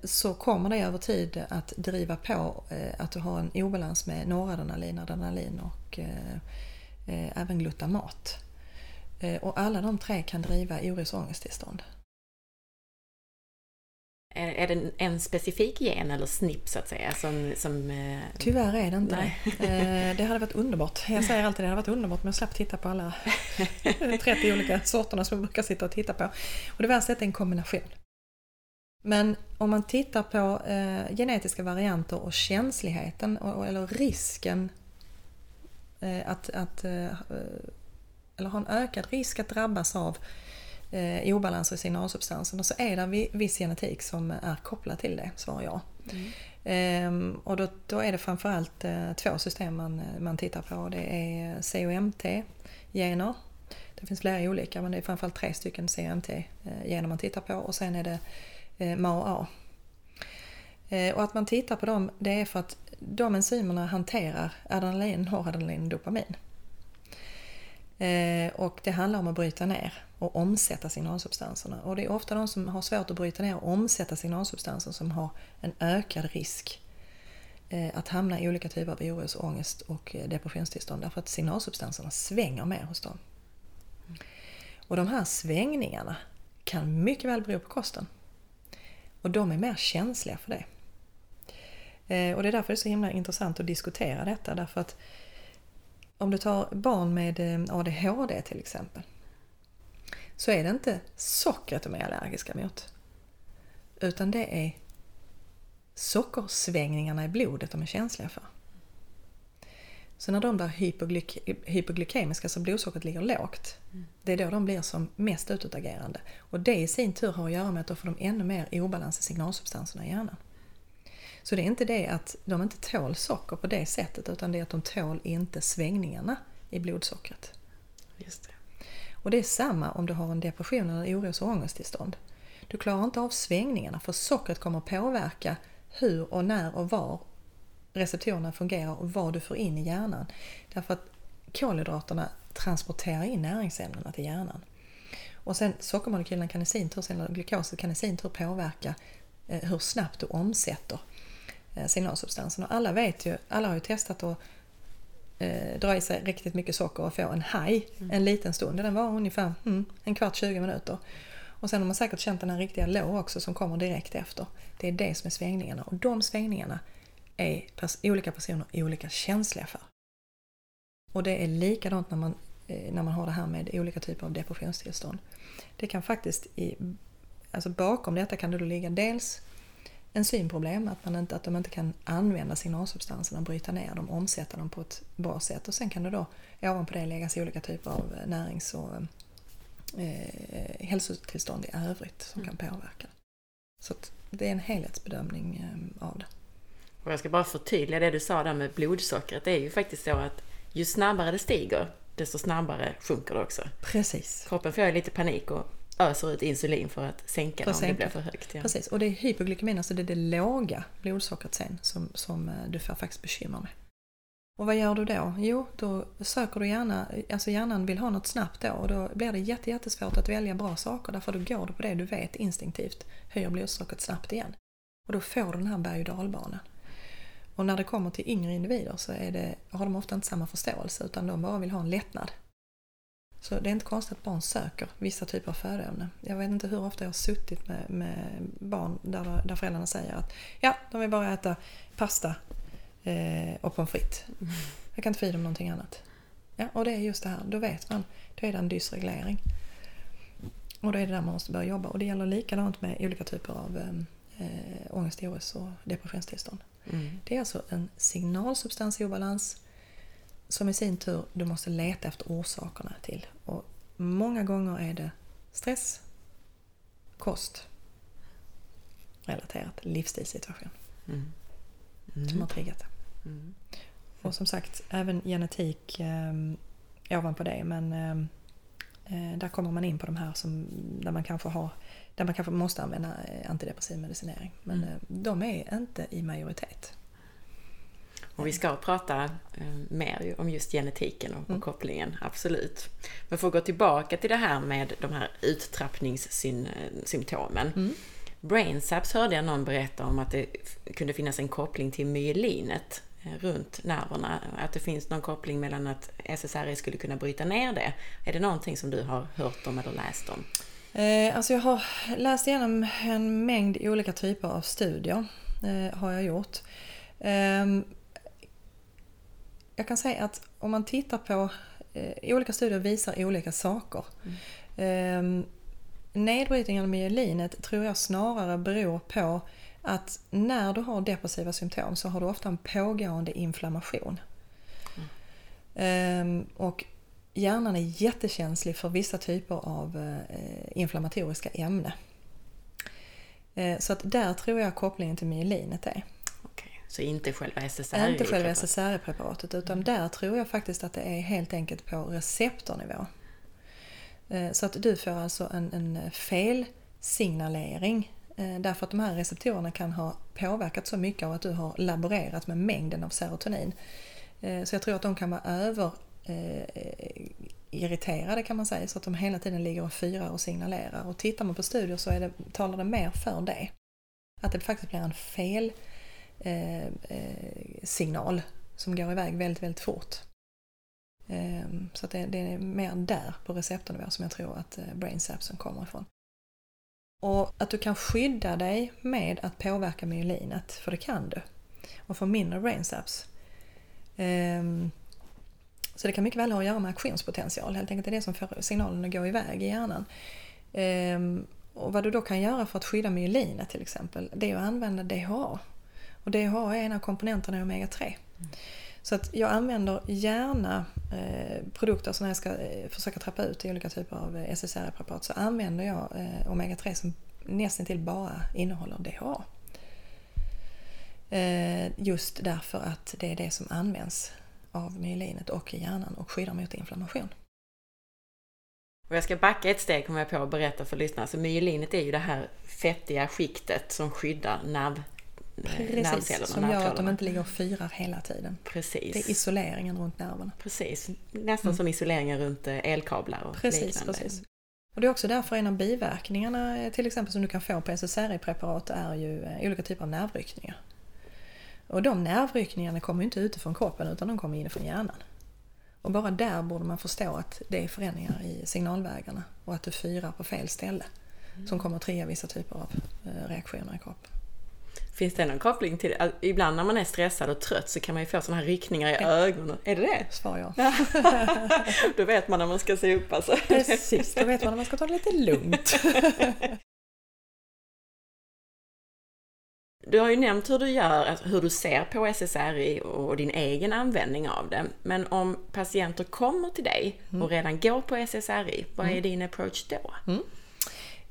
så kommer det över tid att driva på eh, att du har en obalans med noradrenalin, adrenalin och eh, även glutamat. Och alla de tre kan driva oros och ångesttillstånd. Är det en specifik gen eller snipp så att säga? Som, som, Tyvärr är det inte nej. det. Det hade varit underbart. Jag säger alltid det hade varit underbart men jag slapp titta på alla 30 olika sorterna som jag brukar sitta och titta på. Och det värsta är att det är en kombination. Men om man tittar på eh, genetiska varianter och känsligheten och, eller risken eh, att, att eh, eller ha en ökad risk att drabbas av eh, obalanser i signalsubstanserna så är det viss genetik som är kopplad till det, svarar jag. Mm. Ehm, och då, då, är det framförallt eh, två system man, man tittar på. Det är COMT-gener. Det finns flera olika men det är framförallt tre stycken COMT-gener eh, man tittar på och sen är det eh, A. Eh, och att man tittar på dem det är för att de enzymerna hanterar adrenalin, noradrenalin och dopamin. Eh, och det handlar om att bryta ner och omsätta signalsubstanserna. Och det är ofta de som har svårt att bryta ner och omsätta signalsubstanser som har en ökad risk eh, att hamna i olika typer av oros, ångest och eh, depressionstillstånd därför att signalsubstanserna svänger mer hos dem. Och de här svängningarna kan mycket väl bero på kosten. Och de är mer känsliga för det. Eh, och det är därför det är så himla intressant att diskutera detta därför att om du tar barn med eh, ADHD till exempel så är det inte sockret de är allergiska mot. Utan det är sockersvängningarna i blodet de är känsliga för. Så när de blir hypoglyk hypoglykemiska, så blodsockret ligger lågt, mm. det är då de blir som mest utåtagerande. Och det i sin tur har att göra med att då får de ännu mer obalans i signalsubstanserna i hjärnan. Så det är inte det att de inte tål socker på det sättet utan det är att de tål inte svängningarna i blodsockret. Just det. Och det är samma om du har en depression eller oros och ångesttillstånd. Du klarar inte av svängningarna för sockret kommer påverka hur och när och var receptorerna fungerar och vad du får in i hjärnan. Därför att kolhydraterna transporterar in näringsämnena till hjärnan. Och sen sockermolekylerna kan i sin tur, eller glukosen kan i sin tur påverka eh, hur snabbt du omsätter eh, signalsubstansen. Och alla vet ju, alla har ju testat att eh, dra i sig riktigt mycket socker och få en haj mm. en liten stund. Den var ungefär mm, en kvart, 20 minuter. Och sen har man säkert känt den här riktiga low också som kommer direkt efter. Det är det som är svängningarna och de svängningarna är olika personer olika känsliga för. Och det är likadant när man, eh, när man har det här med olika typer av depressionstillstånd. Det kan faktiskt, i, alltså bakom detta kan det då ligga dels enzymproblem, att, man inte, att de inte kan använda signalsubstanserna, bryta ner dem, omsätta dem på ett bra sätt. Och sen kan det då ovanpå det läggas olika typer av närings och eh, hälsotillstånd i övrigt som mm. kan påverka. Så det är en helhetsbedömning eh, av det. Och jag ska bara förtydliga det du sa där med blodsockret. Det är ju faktiskt så att ju snabbare det stiger, desto snabbare sjunker det också. Precis. Kroppen får ju lite panik och öser ut insulin för att sänka för det om det blir för högt. Ja. Precis, och det är hypoglykemin, alltså det är det låga blodsockret sen som, som eh, du får faktiskt bekymmer med. Och vad gör du då? Jo, då söker du gärna, alltså hjärnan vill ha något snabbt då och då blir det jättesvårt att välja bra saker därför då går du på det du vet instinktivt höjer blodsockret snabbt igen. Och då får du den här berg och dalbanan. Och när det kommer till yngre individer så det, har de ofta inte samma förståelse utan de bara vill ha en lättnad. Så det är inte konstigt att barn söker vissa typer av födoämnen. Jag vet inte hur ofta jag har suttit med, med barn där, där föräldrarna säger att ja, de vill bara äta pasta eh, och pommes frites. Jag kan inte få i dem någonting annat. Ja, och det är just det här, då vet man, då är det en dysreglering. Och då är det där man måste börja jobba. Och det gäller likadant med olika typer av eh, ångest, OS och depressionstillstånd. Mm. Det är alltså en signalsubstans i obalans som i sin tur du måste leta efter orsakerna till. Och många gånger är det stress, kost, relaterat livsstilssituation mm. Mm. som har triggat det. Mm. Och som sagt, även genetik eh, ovanpå det men eh, eh, där kommer man in på de här som, där man kanske har där man kanske måste använda eh, antidepressiv medicinering. Men mm. Eh, de är inte i majoritet. Och vi ska prata eh, mer om just genetiken och, mm. kopplingen, absolut. Men för att gå tillbaka till det här med de här uttrappningssymptomen. Mm. Brainsaps hörde jag någon berätta om att det kunde finnas en koppling till myelinet runt nerverna. Att det finns någon koppling mellan att SSRI skulle kunna bryta ner det. Är det någonting som du har hört om eller läst om? Eh, alltså jag har läst igenom en mängd olika typer av studier. Eh, har jag gjort. Eh, jag kan säga att om man tittar på eh, olika studier visar olika saker. Mm. nedbrytningen av myelinet tror jag snarare beror på att när du har depressiva symptom så har du ofta en pågående inflammation. Mm. och hjärnan är jättekänslig för vissa typer av eh, inflammatoriska ämnen. Eh, så att där tror jag kopplingen till myelinet är. Okay. Så inte själva SSRI? Inte själva SSRI-preparatet utan mm. där tror jag faktiskt att det är helt enkelt på receptornivå. Eh, så att du får alltså en, en felsignalering Eh, därför att de här receptorerna kan ha påverkat så mycket av att du har laborerat med mängden av serotonin. Eh, så jag tror att de kan vara över eh, irriterade kan man säga så att de hela tiden ligger och fyrar och signalerar. Och tittar man på studier så är det, talar det mer för det. Att det faktiskt blir en fel eh, signal som går iväg väldigt, väldigt fort. Eh, så att det, det, är mer där på receptornivå som jag tror att brain kommer ifrån. Och att du kan skydda dig med att påverka myelinet, för det kan du. Och få mindre brainsaps. Um, ehm, Så det kan mycket väl ha att göra med aktionspotential, helt enkelt det är det som får signalen att gå iväg i hjärnan. Ehm, och vad du då kan göra för att skydda myelinet till exempel, det är att använda DHA. Och DHA är en av komponenterna i omega-3. Mm. Så att jag använder gärna eh, produkter som jag ska eh, försöka trappa ut i olika typer av eh, SSRI-preparat så använder jag omega-3 som nästan till bara innehåller DHA. Just därför att det är det som används av myelinet och i hjärnan och skyddar mot inflammation. Och jag ska backa ett steg kommer jag på att berätta för lyssnarna. Så myelinet är ju det här fettiga skiktet som skyddar nerv, Precis, som gör att de inte ligger och fyrar hela tiden. Precis. Det är isoleringen runt nerverna. Precis, nästan mm. som isoleringen runt eh, elkablar och precis, liknande. Precis. Och det är också därför en av biverkningarna eh, till exempel som du kan få på SSRI-preparat är ju eh, olika typer av nervryckningar. Och de nervryckningarna kommer inte utifrån kroppen utan de kommer inifrån hjärnan. Och bara där borde man förstå att det är förändringar i signalvägarna och att du fyrar på fel ställe som mm. kommer att trigga vissa typer av reaktioner i kroppen. Finns det någon koppling till det? Ibland när man är stressad och trött så kan man ju få sådana här ryckningar i ögonen. Är det det? Svar ja. då vet man när man ska se upp alltså. Precis, då vet man när man ska ta det lite lugnt. Du har ju nämnt hur du gör, alltså hur du ser på SSRI och din egen användning av det. Men om patienter kommer till dig och mm. redan går på SSRI, vad är mm. din approach då? Mm.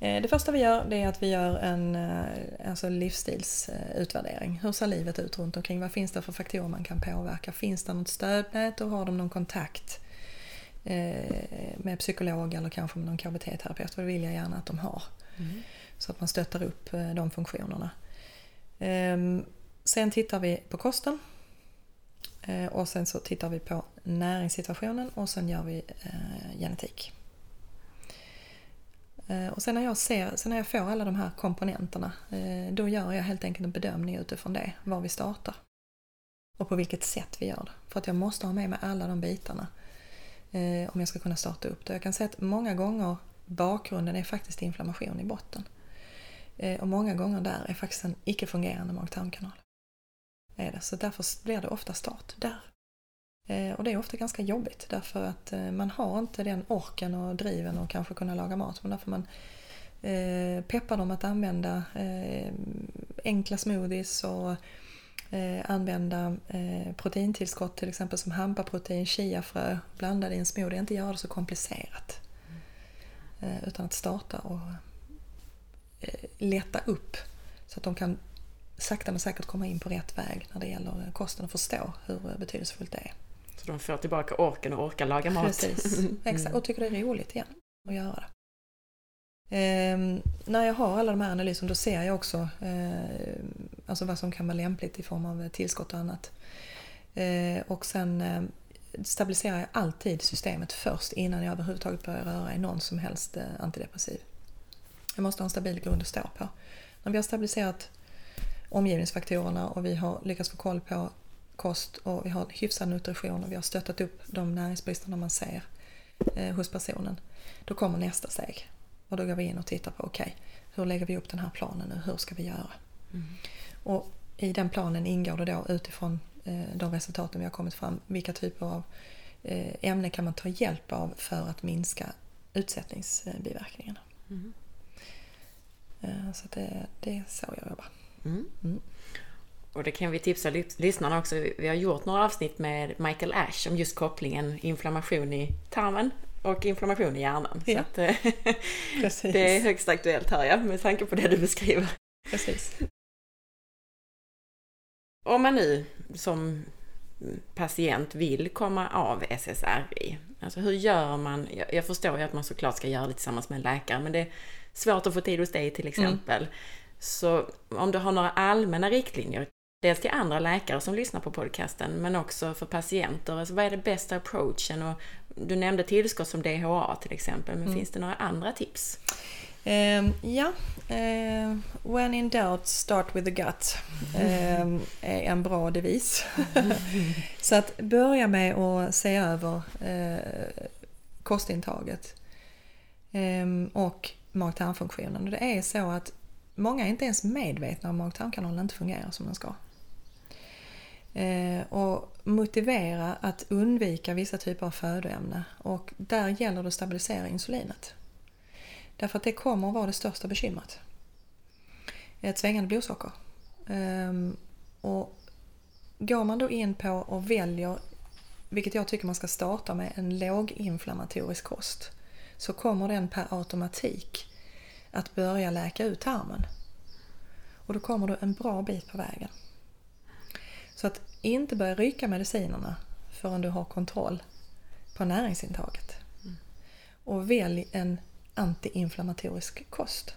Eh, det första vi gör det är att vi gör en eh, alltså livsstilsutvärdering. Hur ser livet ut runt omkring? Vad finns det för faktorer man kan påverka? Finns det något stödnät och har de någon kontakt eh, med psykolog eller kanske med någon KBT-terapeut? För det vill jag gärna att de har. Mm. Så att man stöttar upp de funktionerna. Ehm, sen tittar vi på kosten. Och sen så tittar vi på näringssituationen och sen gör vi genetik. Eh, och sen när, jag ser, sen när jag får alla de här komponenterna, eh, då gör jag helt enkelt en bedömning utifrån det, var vi startar. Och på vilket sätt vi gör det. För att jag måste ha med mig alla de bitarna eh, om jag ska kunna starta upp det. Jag kan säga att många gånger bakgrunden är faktiskt inflammation i botten. Och många gånger där är faktiskt en icke-fungerande mag-tarmkanal. Så därför blir det ofta start där. Eh, och det är ofta ganska jobbigt därför att eh, man har inte den orken och driven och kanske kunna laga mat. Men därför man eh, peppar dem att använda eh, enkla smoothies och eh, använda eh, proteintillskott till exempel som hampaprotein, chiafrö blandade i en smoothie. Inte göra det så komplicerat. Utan att starta och leta upp så att de kan sakta men säkert komma in på rätt väg när det gäller kosten och förstå hur betydelsefullt det är. Så de får tillbaka orken och orkar laga mat. Precis, mm. exakt. Och tycker det är roligt igen att göra det. Eh, när jag har alla de här analyserna då ser jag också eh, alltså vad som kan vara lämpligt i form av tillskott och annat. Eh, och sen eh, stabiliserar jag alltid systemet först innan jag överhuvudtaget börjar röra i någon som helst eh, antidepressiv. Jag måste ha en stabil grund att stå på. När vi har stabiliserat omgivningsfaktorerna och vi har lyckats få koll på kost och vi har hyfsad nutrition och vi har stöttat upp de näringsbristerna man ser eh, hos personen. Då kommer nästa steg. Och då går vi in och tittar på, okej, okay, hur lägger vi upp den här planen nu? Hur ska vi göra? Mm. Och i den planen ingår det då utifrån eh, de resultaten vi har kommit fram, vilka typer av eh, ämnen kan man ta hjälp av för att minska utsättningsbiverkningarna. Mm. Så det, det är så jag jobbar. Mm. Mm. Och det kan vi tipsa lyssnarna också. Vi har gjort några avsnitt med Michael Ash om just kopplingen inflammation i tarmen och inflammation i hjärnan. Ja. Så att, eh, det är högst aktuellt här ja, med tanke på det du beskriver. Precis. Om man nu som patient vill komma av SSRI, alltså hur gör man? Jag förstår ju att man såklart ska göra det tillsammans med en läkare, men det är svårt att få tid hos dig till exempel. Mm. Så om du har några allmänna riktlinjer dels till andra läkare som lyssnar på podcasten, men också för patienter. Alltså, vad är det bästa approachen? Och du nämnde tillskott som DHA till exempel, men mm. finns det några andra tips? Um, ja, uh, when in doubt start with the gut um, är en bra devis. Så att börja med att se över uh, kostintaget um, och mag-tarmfunktionen. Det är så att många är inte ens medvetna om mag-tarmkanalen inte fungerar som den ska. Eh, och motivera att undvika vissa typer av födoämnen och där gäller det att stabilisera insulinet. Därför att det kommer att vara det största bekymret. Ett svängande blodsocker. Ehm, och går man då in på och väljer, vilket jag tycker man ska starta med, en låginflammatorisk kost så kommer den per automatik att börja läka ut tarmen. Och då kommer du en bra bit på vägen. Så att inte börja ryka medicinerna förrän du har kontroll på näringsintaget. Och välj en antiinflammatorisk kost.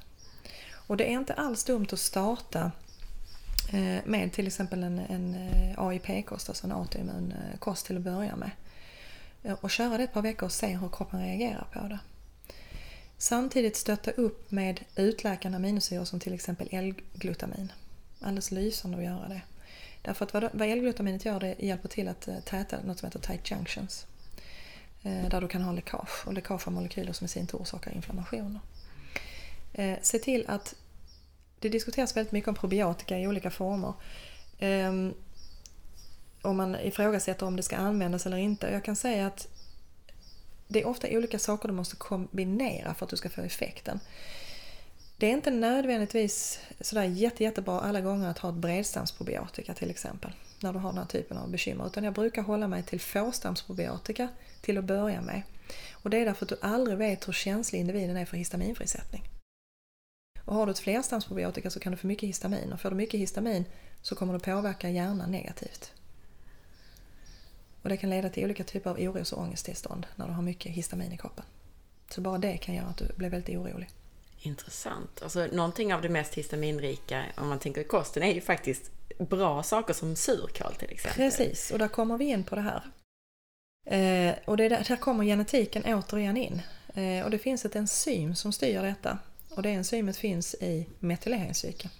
Och det är inte alls dumt att starta eh, med till exempel en, en eh, AIP-kost, alltså en autoimmun eh, kost till att börja med. Och köra det ett par veckor och se hur kroppen reagerar på det. Samtidigt stötta upp med utläkande aminosyror som till exempel L-glutamin. Alldeles lysande att göra det. Därför att vad, L-glutaminet gör det hjälper till att eh, täta något som heter tight junctions. Eh, där du kan ha läckage och läckage av molekyler som i sin tur orsakar inflammationer. Eh, se till att det diskuteras väldigt mycket om probiotika i olika former. Ehm, om man ifrågasätter om det ska användas eller inte. Jag kan säga att det är ofta olika saker du måste kombinera för att du ska få effekten. Det är inte nödvändigtvis sådär jätte, jättebra alla gånger att ha ett bredstamsprobiotika till exempel. När du har den här typen av bekymmer. Utan jag brukar hålla mig till fåstamsprobiotika till att börja med. Och det är därför att du aldrig vet hur känslig individen är för histaminfrisättning. Och har du ett flerstamsprobiotika så kan du få mycket histamin och får du mycket histamin så kommer det påverka hjärnan negativt. Och det kan leda till olika typer av oros och ångesttillstånd när du har mycket histamin i kroppen. Så bara det kan göra att du blir väldigt orolig. Intressant. Alltså någonting av det mest histaminrika, om man tänker i kosten, är ju faktiskt bra saker som surkål till exempel. Precis, och där kommer vi in på det här. Eh, och det där, där kommer genetiken återigen in. Eh, och det finns ett enzym som styr detta och det enzymet finns i metyleringscykeln.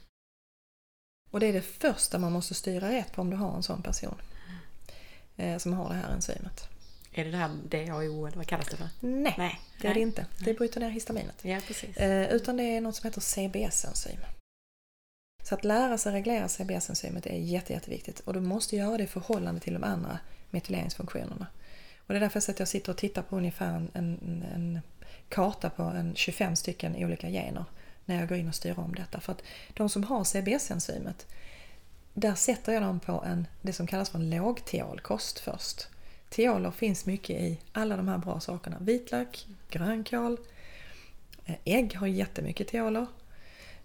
Och det är det första man måste styra rätt på om du har en sån person eh, som har det här enzymet. Är det det här DAO eller vad kallas det för? Nej, Nej. det är det inte. Det bryter ner histaminet. Ja, precis. Eh, utan det är något som heter CBS-enzym. Så att lära sig reglera CBS-enzymet är jätte, jätteviktigt och du måste göra det i förhållande till de andra metyleringsfunktionerna. Och det är därför att jag sitter och tittar på ungefär en, en, en karta på en 25 stycken olika gener när jag går in och styr om detta. För att de som har CBS-enzymet, där sätter jag dem på en, det som kallas för en lågtiolkost först. Tioler finns mycket i alla de här bra sakerna. Vitlök, grönkål, eh, ägg har jättemycket tioler.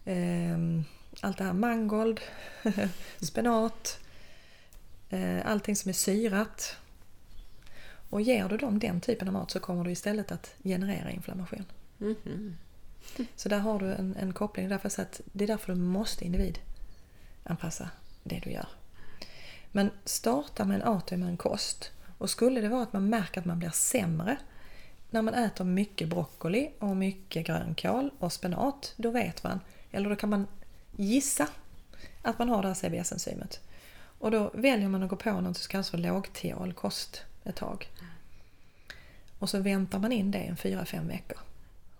Ehm, allt det här mangold, spenat, eh, allting som är syrat och ger du dem den typen av mat så kommer du istället att generera inflammation. Mm -hmm. Så där har du en, en koppling. Därför att det är därför du måste individanpassa det du gör. Men starta med en autoimmun kost. Och skulle det vara att man märker att man blir sämre när man äter mycket broccoli och mycket grönkål och spenat, då vet man, eller då kan man gissa att man har det här CBS-enzymet. Och då väljer man att gå på något som kallas för lågtiolkost ett tag. Och så väntar man in det en fyra fem veckor.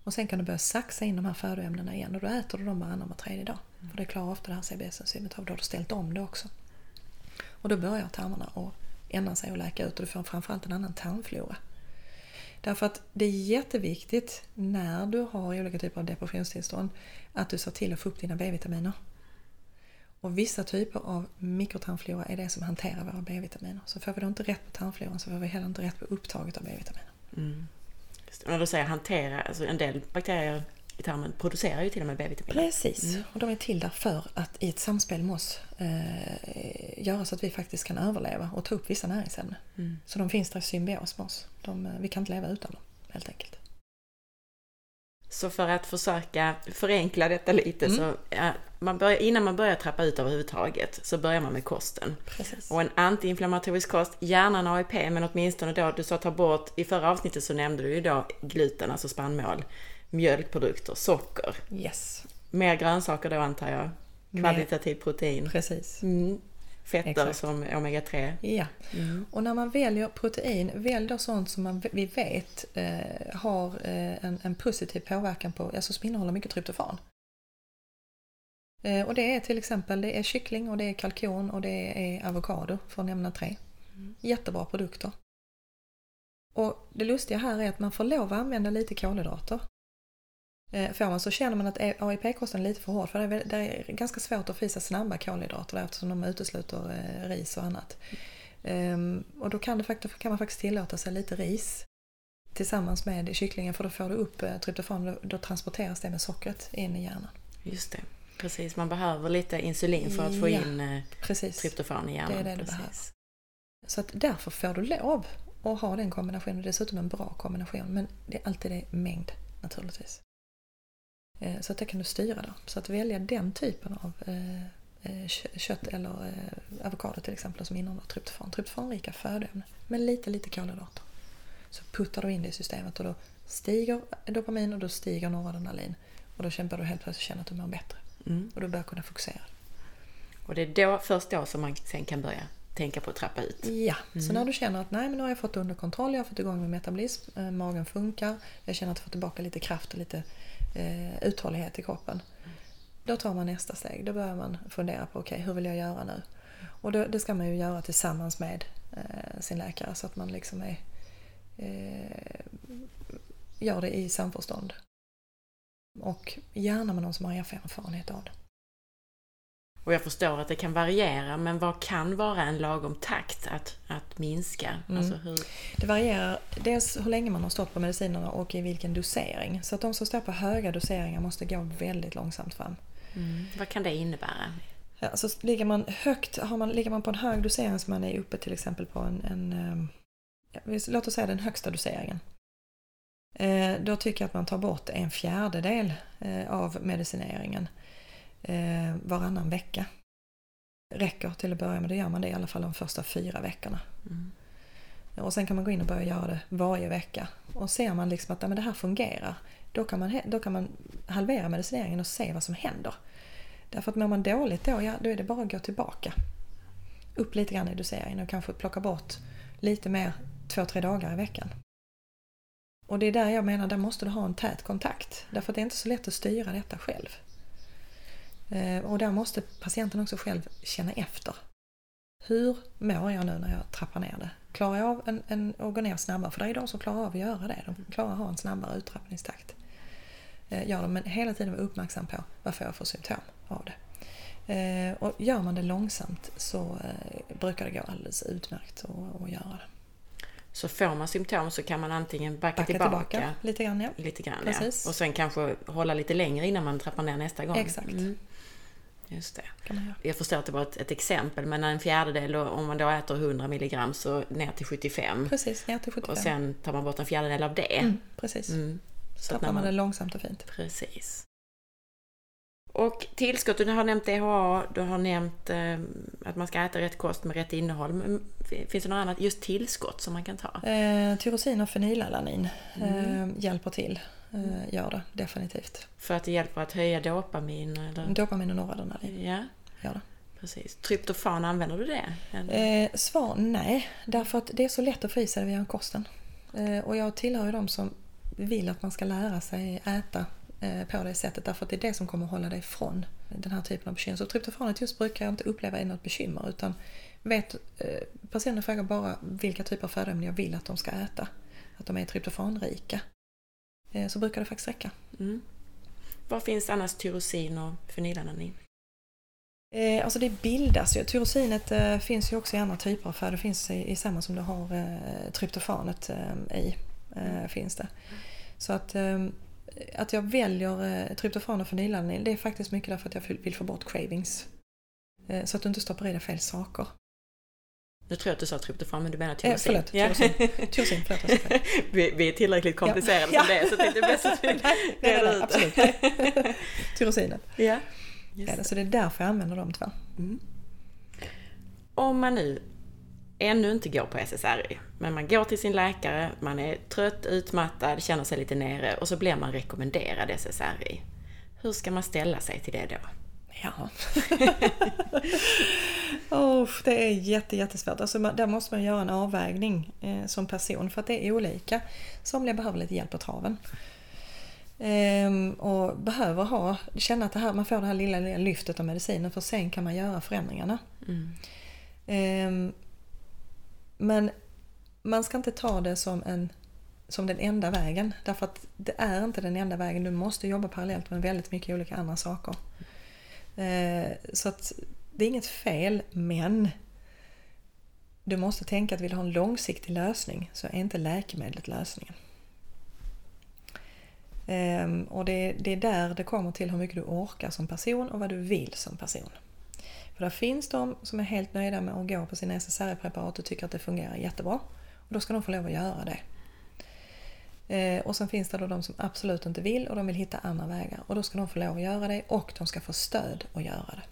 Och sen kan du börja saxa in de här födoämnena igen och då äter du dem varannan var tredje dag. För det klarar ofta det här CBS-enzymet av. Då har du ställt om det också. Och då börjar tarmarna att ändra sig och läka ut och du får framförallt en annan tarmflora. Därför att det är jätteviktigt när du har olika typer av depressionstillstånd att du ser till att få upp dina B-vitaminer. Och vissa typer av mikrotarmflora är det som hanterar våra B-vitaminer. Så får vi då inte rätt på tarmfloran så får vi heller inte rätt på upptaget av B-vitaminer. Mm. När du säger hantera, alltså en del bakterier tarmen producerar ju till och med B-vitaminer. Precis, mm. och de är till där för att i ett samspel med oss eh, göra så att vi faktiskt kan överleva och ta upp vissa näringsämnen. Mm. Så de finns där i symbios med oss. De, vi kan inte leva utan dem, helt enkelt. Så för att försöka förenkla detta lite mm. så man börjar, innan man börjar trappa ut överhuvudtaget så börjar man med kosten. Precis. Och en antiinflammatorisk kost, gärna en AIP men åtminstone då, du sa ta bort, i förra avsnittet så nämnde du ju då gluten, alltså spannmål, mjölkprodukter, socker. Yes. Mer grönsaker då antar jag? Kvalitativt protein. Precis. Mm fetter Exakt. som omega-3. Ja, mm. och när man väljer protein, välj då sånt som man, vi vet eh, har eh, en, en, positiv påverkan på, alltså som innehåller mycket tryptofan. Eh, och det är till exempel det är kyckling och det är kalkon och det är avokado för att nämna tre. Mm. Jättebra produkter. Och det lustiga här är att man får lov att använda lite kolhydrater. Eh, får man så känner man att AIP-kosten är lite för hård för det är, ganska svårt att få i sig snabba kolhydrater eftersom de utesluter eh, ris och annat. Um, och då kan, det, kan man faktiskt tillåta sig lite ris tillsammans med kycklingen för då får du upp eh, tryptofan och då transporteras det med sockret in i hjärnan. Just det, precis. Man behöver lite insulin för att få ja, in precis. tryptofan i hjärnan. Det är det du precis. behöver. Så att därför får du lov att ha den kombinationen. Dessutom en bra kombination. Men det är alltid det mängd naturligtvis. Eh, så att det kan du styra då. Så att välja den typen av eh, eh, kött eller avokado till exempel som innehåller tryptofan. Tryptofanrika födoämnen med lite, lite kolhydrater. Så puttar du in det i systemet och då stiger dopamin och då stiger noradrenalin. Och då kämpar du helt plötsligt känna att du mår bättre. Mm. Och du börjar kunna fokusera. Och det är då, först då som man sen kan börja tänka på att trappa ut? Ja, mm. så när du känner att nej men nu har jag fått under kontroll, jag har fått igång min metabolism, magen funkar, jag känner att jag får tillbaka lite kraft och lite eh, uthållighet i kroppen. Då tar man nästa steg. Då börjar man fundera på okej, okay, hur vill jag göra nu? Och då, det ska man ju göra tillsammans med eh, sin läkare så att man liksom är, eh, gör det i samförstånd. Och gärna med någon som har erfarenhet av det. Och jag förstår att det kan variera, men vad kan vara en lagom takt att, att minska? Mm. Alltså hur... Det varierar dels hur länge man har stått på medicinerna och i vilken dosering. Så att de som står på höga doseringar måste gå väldigt långsamt fram. Mm. Vad kan det innebära? Alltså ligger man högt, har man, ligger man på en hög dosering som man är uppe till exempel på en, en ja, låt oss säga den högsta doseringen. Eh, då tycker jag att man tar bort en fjärdedel eh, av medicineringen eh, varannan vecka. Räcker till att börja med, då gör man det i alla fall de första fyra veckorna. Mm. Och sen kan man gå in och börja göra det varje vecka. Och ser man liksom att men det här fungerar, då kan, man, då kan man halvera medicineringen och se vad som händer. Därför att mår man dåligt då, ja, då är det bara att gå tillbaka. Upp lite grann i doseringen och kanske plocka bort lite mer två, tre dagar i veckan. Och det är där jag menar, där måste du ha en tät kontakt. Därför att det är inte så lätt att styra detta själv. Eh, och där måste patienten också själv känna efter. Hur mår jag nu när jag trappar ner det? Klarar jag av en, en, att gå ner snabbare? För det är de som klarar av att göra det. De klarar att ha en snabbare uttrappningstakt. Eh, gör de, men hela tiden vara uppmärksam på vad får jag för symptom av det. Eh, och gör man det långsamt så brukar det gå alldeles utmärkt att, att göra det. Så får man symptom så kan man antingen backa, backa tillbaka, tillbaka, lite grann. Ja. Lite grann Precis. ja. Och sen kanske hålla lite längre innan man trappar ner nästa gång. Exakt. Mm. Just det. Jag förstår att det var ett, ett, exempel, men en fjärdedel, om man då äter 100 milligram så ner till 75. Precis, ner till 75. Och sen tar man bort en fjärdedel av det. Mm, precis. Mm. Så tappar man, man det långsamt och fint. Precis. Och tillskott, du har nämnt DHA, du har nämnt eh, att man ska äta rätt kost med rätt innehåll. Men finns det något annat, just tillskott som man kan ta? Eh, tyrosin och fenylalanin mm. eh, hjälper till. Eh, gör det definitivt. För att det hjälper att höja dopamin? Eller? Dopamin och noradrenalin. Ja. Gör det. Precis. Tryptofan, använder du det? Eh, svar nej, därför att det är så lätt att få i sig det via kosten. Eh, och jag tillhör ju de som vill att man ska lära sig äta på det sättet därför att det är det som kommer att hålla dig ifrån den här typen av bekymmer. Så tryptofanet just brukar jag inte uppleva är något bekymmer utan vet, eh, personen frågar bara vilka typer av födoämnen jag vill att de ska äta. Att de är tryptofanrika. Eh, så brukar det faktiskt räcka. Mm. Var finns annars tyrosin och fenylalanin? Eh, alltså det bildas ju. Tyrosinet eh, finns ju också i andra typer av föda. Det finns i, samma som du har eh, tryptofanet eh, i. Eh, finns det. Så att, eh, att jag väljer eh, tryptofan och fenylalanin det är faktiskt mycket därför att jag vill få bort cravings. så att du inte stoppar i dig fel saker. Nu tror jag att du sa tryptofan men du menar tyrosin. Eh, förlåt, tyrosin. Ja. tyrosin förlåt, vi, vi är tillräckligt komplicerade ja. som det är så det är bäst att vi nej, nej, nej, absolut. Tyrosinet. Ja. ja. Så det är därför jag använder de två. Mm. Om man nu ännu inte går på SSRI, men man går till sin läkare, man är trött, utmattad, känner sig lite nere och så blir man rekommenderad SSRI. Hur ska man ställa sig till det då? Ja. oh, det är jätte, jättesvårt. Alltså, där måste man göra en avvägning eh, som person för att det är olika. Somliga behöver lite hjälp på traven. Ehm, och behöver ha, känna att det här, man får det här lilla, lilla lyftet av medicinen för sen kan man göra förändringarna. Mm. Ehm, men man ska inte ta det som, en, som den enda vägen. Därför att det är inte den enda vägen. Du måste jobba parallellt med väldigt mycket olika andra saker. Eh, så att det är inget fel, men du måste tänka att vill du ha en långsiktig lösning så är inte läkemedlet lösningen. Ehm, och det, det är där det kommer till hur mycket du orkar som person och vad du vill som person. För det finns de som är helt nöjda med att gå på sina SSRI-preparat och tycker att det fungerar jättebra. Och då ska de få lov att göra det. Eh, och sen finns det då de som absolut inte vill och de vill hitta andra vägar. Och då ska de få lov att göra det och de ska få stöd att göra det.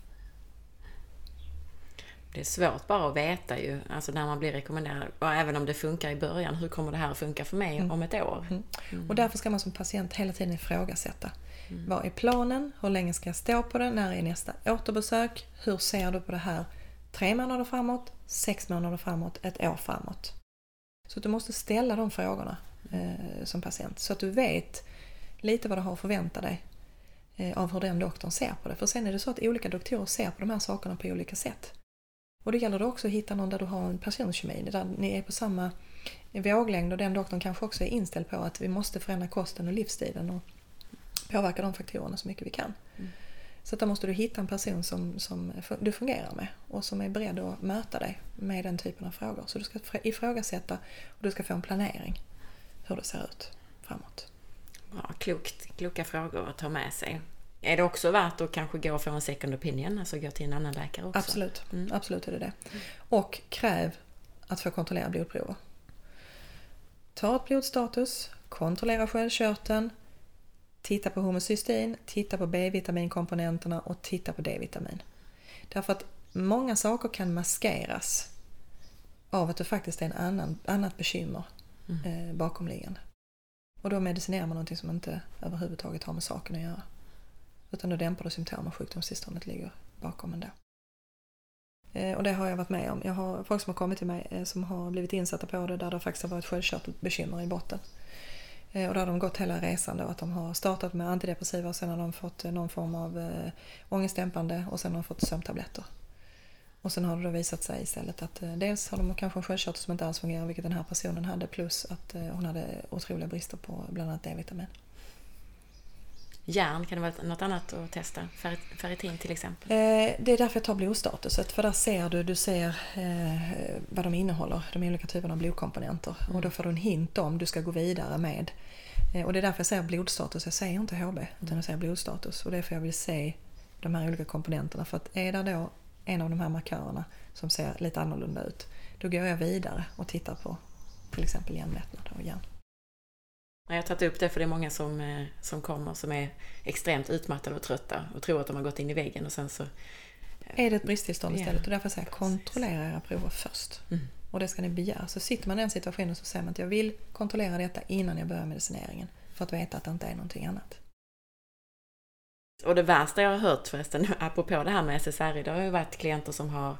Det är svårt bara att veta ju, alltså när man blir rekommenderad, och även om det funkar i början, hur kommer det här att funka för mig mm. om ett år? Mm. Mm. Och därför ska man som patient hela tiden ifrågasätta. Mm. Vad är planen? Hur länge ska jag stå på den? När är nästa återbesök? Hur ser du på det här tre månader framåt, sex månader framåt, ett år framåt? Så du måste ställa de frågorna eh, som patient så att du vet lite vad du har att förvänta dig eh, av hur den doktorn ser på det. För sen är det så att olika doktorer ser på de här sakerna på olika sätt. Och då gäller det också att hitta någon där du har en personkemi, där ni är på samma våglängd och den doktorn kanske också är inställd på att vi måste förändra kosten och livsstilen och påverka de faktorerna så mycket vi kan. Mm. Så där måste du hitta en person som, som du fungerar med och som är beredd att möta dig med den typen av frågor. Så du ska ifrågasätta och du ska få en planering hur det ser ut framåt. Bra, klokt, kloka frågor att ta med sig. Är det också värt att kanske gå och få en second opinion, alltså gå till en annan läkare också? Absolut, mm. absolut är det det. Och kräv att få kontrollera blodprover. Ta ett blodstatus, kontrollera sköldkörteln, titta på homocystein, titta på B-vitaminkomponenterna och titta på D-vitamin. Därför att många saker kan maskeras av att det faktiskt är en annan, annat bekymmer mm. eh, bakomliggande. Och då medicinerar man någonting som inte överhuvudtaget har med saken att göra. Utan då dämpar du symptom och sjukdomstillståndet ligger bakom ändå. Eh, och det har jag varit med om. Jag har folk som har kommit till mig eh, som har blivit insatta på det där det faktiskt har varit sköldkörtelbekymmer i botten. Eh, och då har de gått hela resan då, att de har startat med antidepressiva och sen har de fått eh, någon form av eh, ångestdämpande och sen har de fått sömntabletter. Och sen har det då visat sig istället att dels har de kanske en sköldkörtel som inte alls fungerar, vilket den här personen hade, plus att hon hade otroliga brister på bland annat D-vitamin järn, kan det vara något annat att testa? Ferritin till exempel? Eh, det är därför jag tar blodstatuset, för där ser du, du ser eh, vad de innehåller, de olika typerna av blodkomponenter. Mm. Och då får du en hint om du ska gå vidare med. Eh, och det är därför jag säger blodstatus, jag säger inte HB, utan jag säger blodstatus. Och det är för jag vill se de här olika komponenterna. För att är det då en av de här markörerna som ser lite annorlunda ut, då går jag vidare och tittar på till exempel järnmättnad och järn. Jag har tagit upp det för det är många som, eh, som kommer som är extremt utmattade och trötta och tror att de har gått in i väggen och sen så... Är det ett bristtillstånd istället? Ja. Och därför säger jag kontrollera era prover först. Mm. Och det ska ni begära. Så sitter man i den situationen så säger man att jag vill kontrollera detta innan jag börjar medicineringen. För att veta att det inte är någonting annat. Och det värsta jag har hört förresten, apropå det här med SSRI, det har ju varit klienter som har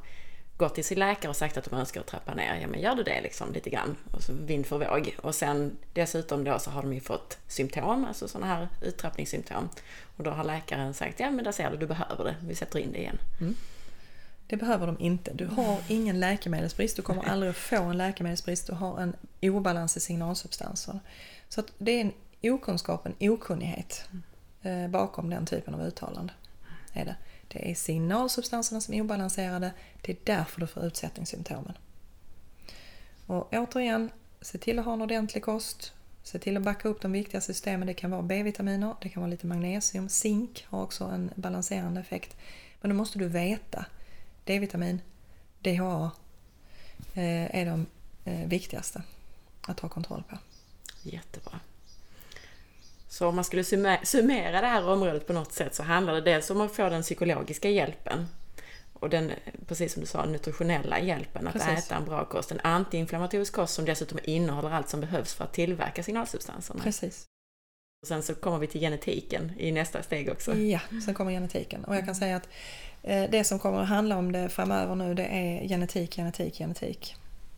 gått till sin läkare och sagt att de önskar att trappa ner, ja men gör du det liksom lite grann. Och så vind för våg. Och sen dessutom då så har de ju fått symptom, alltså sådana här uttrappningssymptom. Och då har läkaren sagt, ja men där ser du, du behöver det, vi sätter in det igen. Mm. Det behöver de inte. Du har ingen läkemedelsbrist, du kommer aldrig att få en läkemedelsbrist, du har en obalans i signalsubstanser. Så det är en okunskap, en okunnighet eh, bakom den typen av uttalande. Är det. Det är signalsubstanserna som är obalanserade. Det är därför du får utsättningssymptomen. Och återigen, se till att ha en ordentlig kost. Se till att backa upp de viktiga systemen. Det kan vara B-vitaminer, det kan vara lite magnesium. Zink har också en balanserande effekt. Men då måste du veta. D-vitamin, DHA eh, är de eh, viktigaste att ha kontroll på. Jättebra. Så om man skulle summera det här området på något sätt så handlar det dels om att få den psykologiska hjälpen och den, precis som du sa, nutritionella hjälpen, att precis. äta en bra kost. En antiinflammatorisk kost som dessutom innehåller allt som behövs för att tillverka signalsubstanserna. Precis. Och sen så kommer vi till genetiken i nästa steg också. Ja, sen kommer genetiken. Och jag kan säga att eh, det som kommer att handla om det framöver nu det är genetik, genetik, genetik.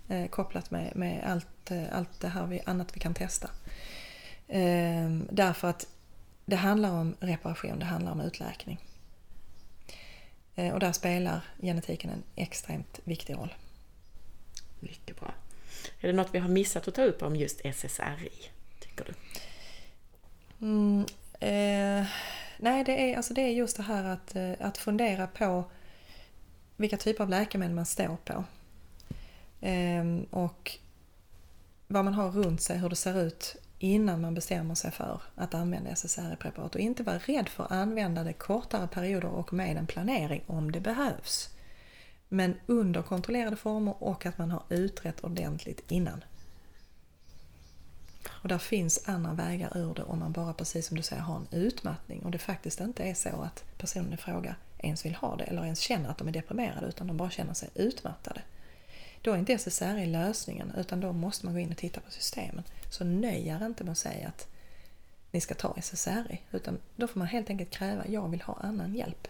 Eh, kopplat med, med allt, eh, allt det här vi, annat vi kan testa. Ehm, därför att det handlar om reparation, det handlar om utläkning. Ehm, och där spelar genetiken en extremt viktig roll. Mycket bra. Är det något vi har missat att ta upp om just SSRI, tycker du? Mm, eh, nej, det är, alltså det är just det här att, eh, att fundera på vilka typer av läkemedel man står på. Eh, och vad man har runt sig, hur det ser ut innan man bestämmer sig för att använda SSRI-preparat och inte vara rädd för att använda det kortare perioder och med en planering om det behövs. Men under kontrollerade former och att man har utrett ordentligt innan. Och där finns andra vägar ur det om man bara, precis som du säger, har en utmattning och det faktiskt inte är så att personen i fråga ens vill ha det eller ens känner att de är deprimerade utan de bara känner sig utmattade. Då är inte SSRI lösningen utan då måste man gå in och titta på systemen. Så nöj er inte med att säga att ni ska ta SSRI utan då får man helt enkelt kräva, jag vill ha annan hjälp.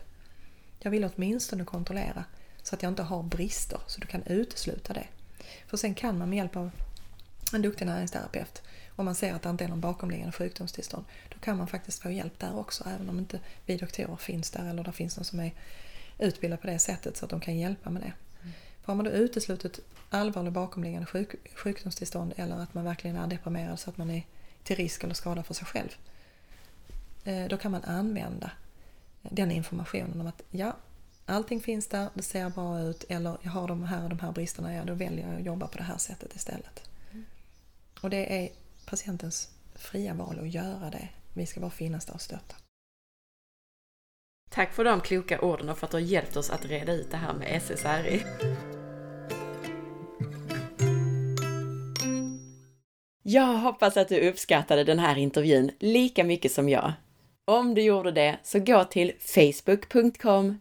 Jag vill åtminstone kontrollera så att jag inte har brister så du kan utesluta det. För sen kan man med hjälp av en duktig näringsterapeut om man ser att det inte är någon bakomliggande sjukdomstillstånd, då kan man faktiskt få hjälp där också även om inte vi doktorer finns där eller det finns någon som är utbildad på det sättet så att de kan hjälpa med det. För har man då uteslutit allvarlig bakomliggande sjuk, sjukdomstillstånd eller att man verkligen är deprimerad så att man är till risk eller skada för sig själv, eh, då kan man använda den informationen om att ja, allting finns där, det ser bra ut eller jag har de här och de här bristerna, ja då väljer jag att jobba på det här sättet istället. Mm. Och det är patientens fria val att göra det. Vi ska bara finnas där och stötta. Tack för de kloka orden och för att du har hjälpt oss att reda ut det här med SSRI. Jag hoppas att du uppskattade den här intervjun lika mycket som jag. Om du gjorde det, så gå till facebook.com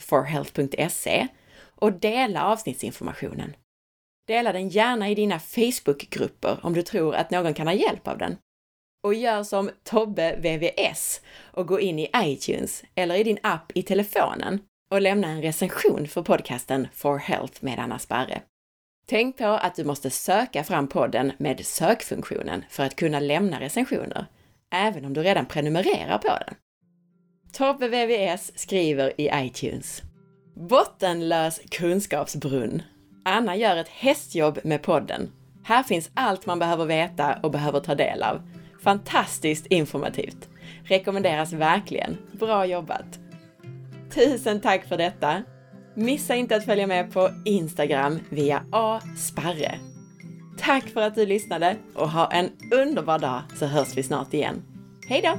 forhealth.se och dela avsnittsinformationen. Dela den gärna i dina Facebookgrupper om du tror att någon kan ha hjälp av den. Och gör som Tobbe VVS och gå in i iTunes eller i din app i telefonen och lämna en recension för podcasten For Health med Anna Sparre. Tänk på att du måste söka fram podden med sökfunktionen för att kunna lämna recensioner, även om du redan prenumererar på den. Tobbe VVS skriver i iTunes. Bottenlös kunskapsbrunn Anna gör ett hästjobb med podden. Här finns allt man behöver veta och behöver ta del av. Fantastiskt informativt. Rekommenderas verkligen. Bra jobbat! Tusen tack för detta! Missa inte att följa med på Instagram via asparre. Tack för att du lyssnade och ha en underbar dag så hörs vi snart igen. Hej då!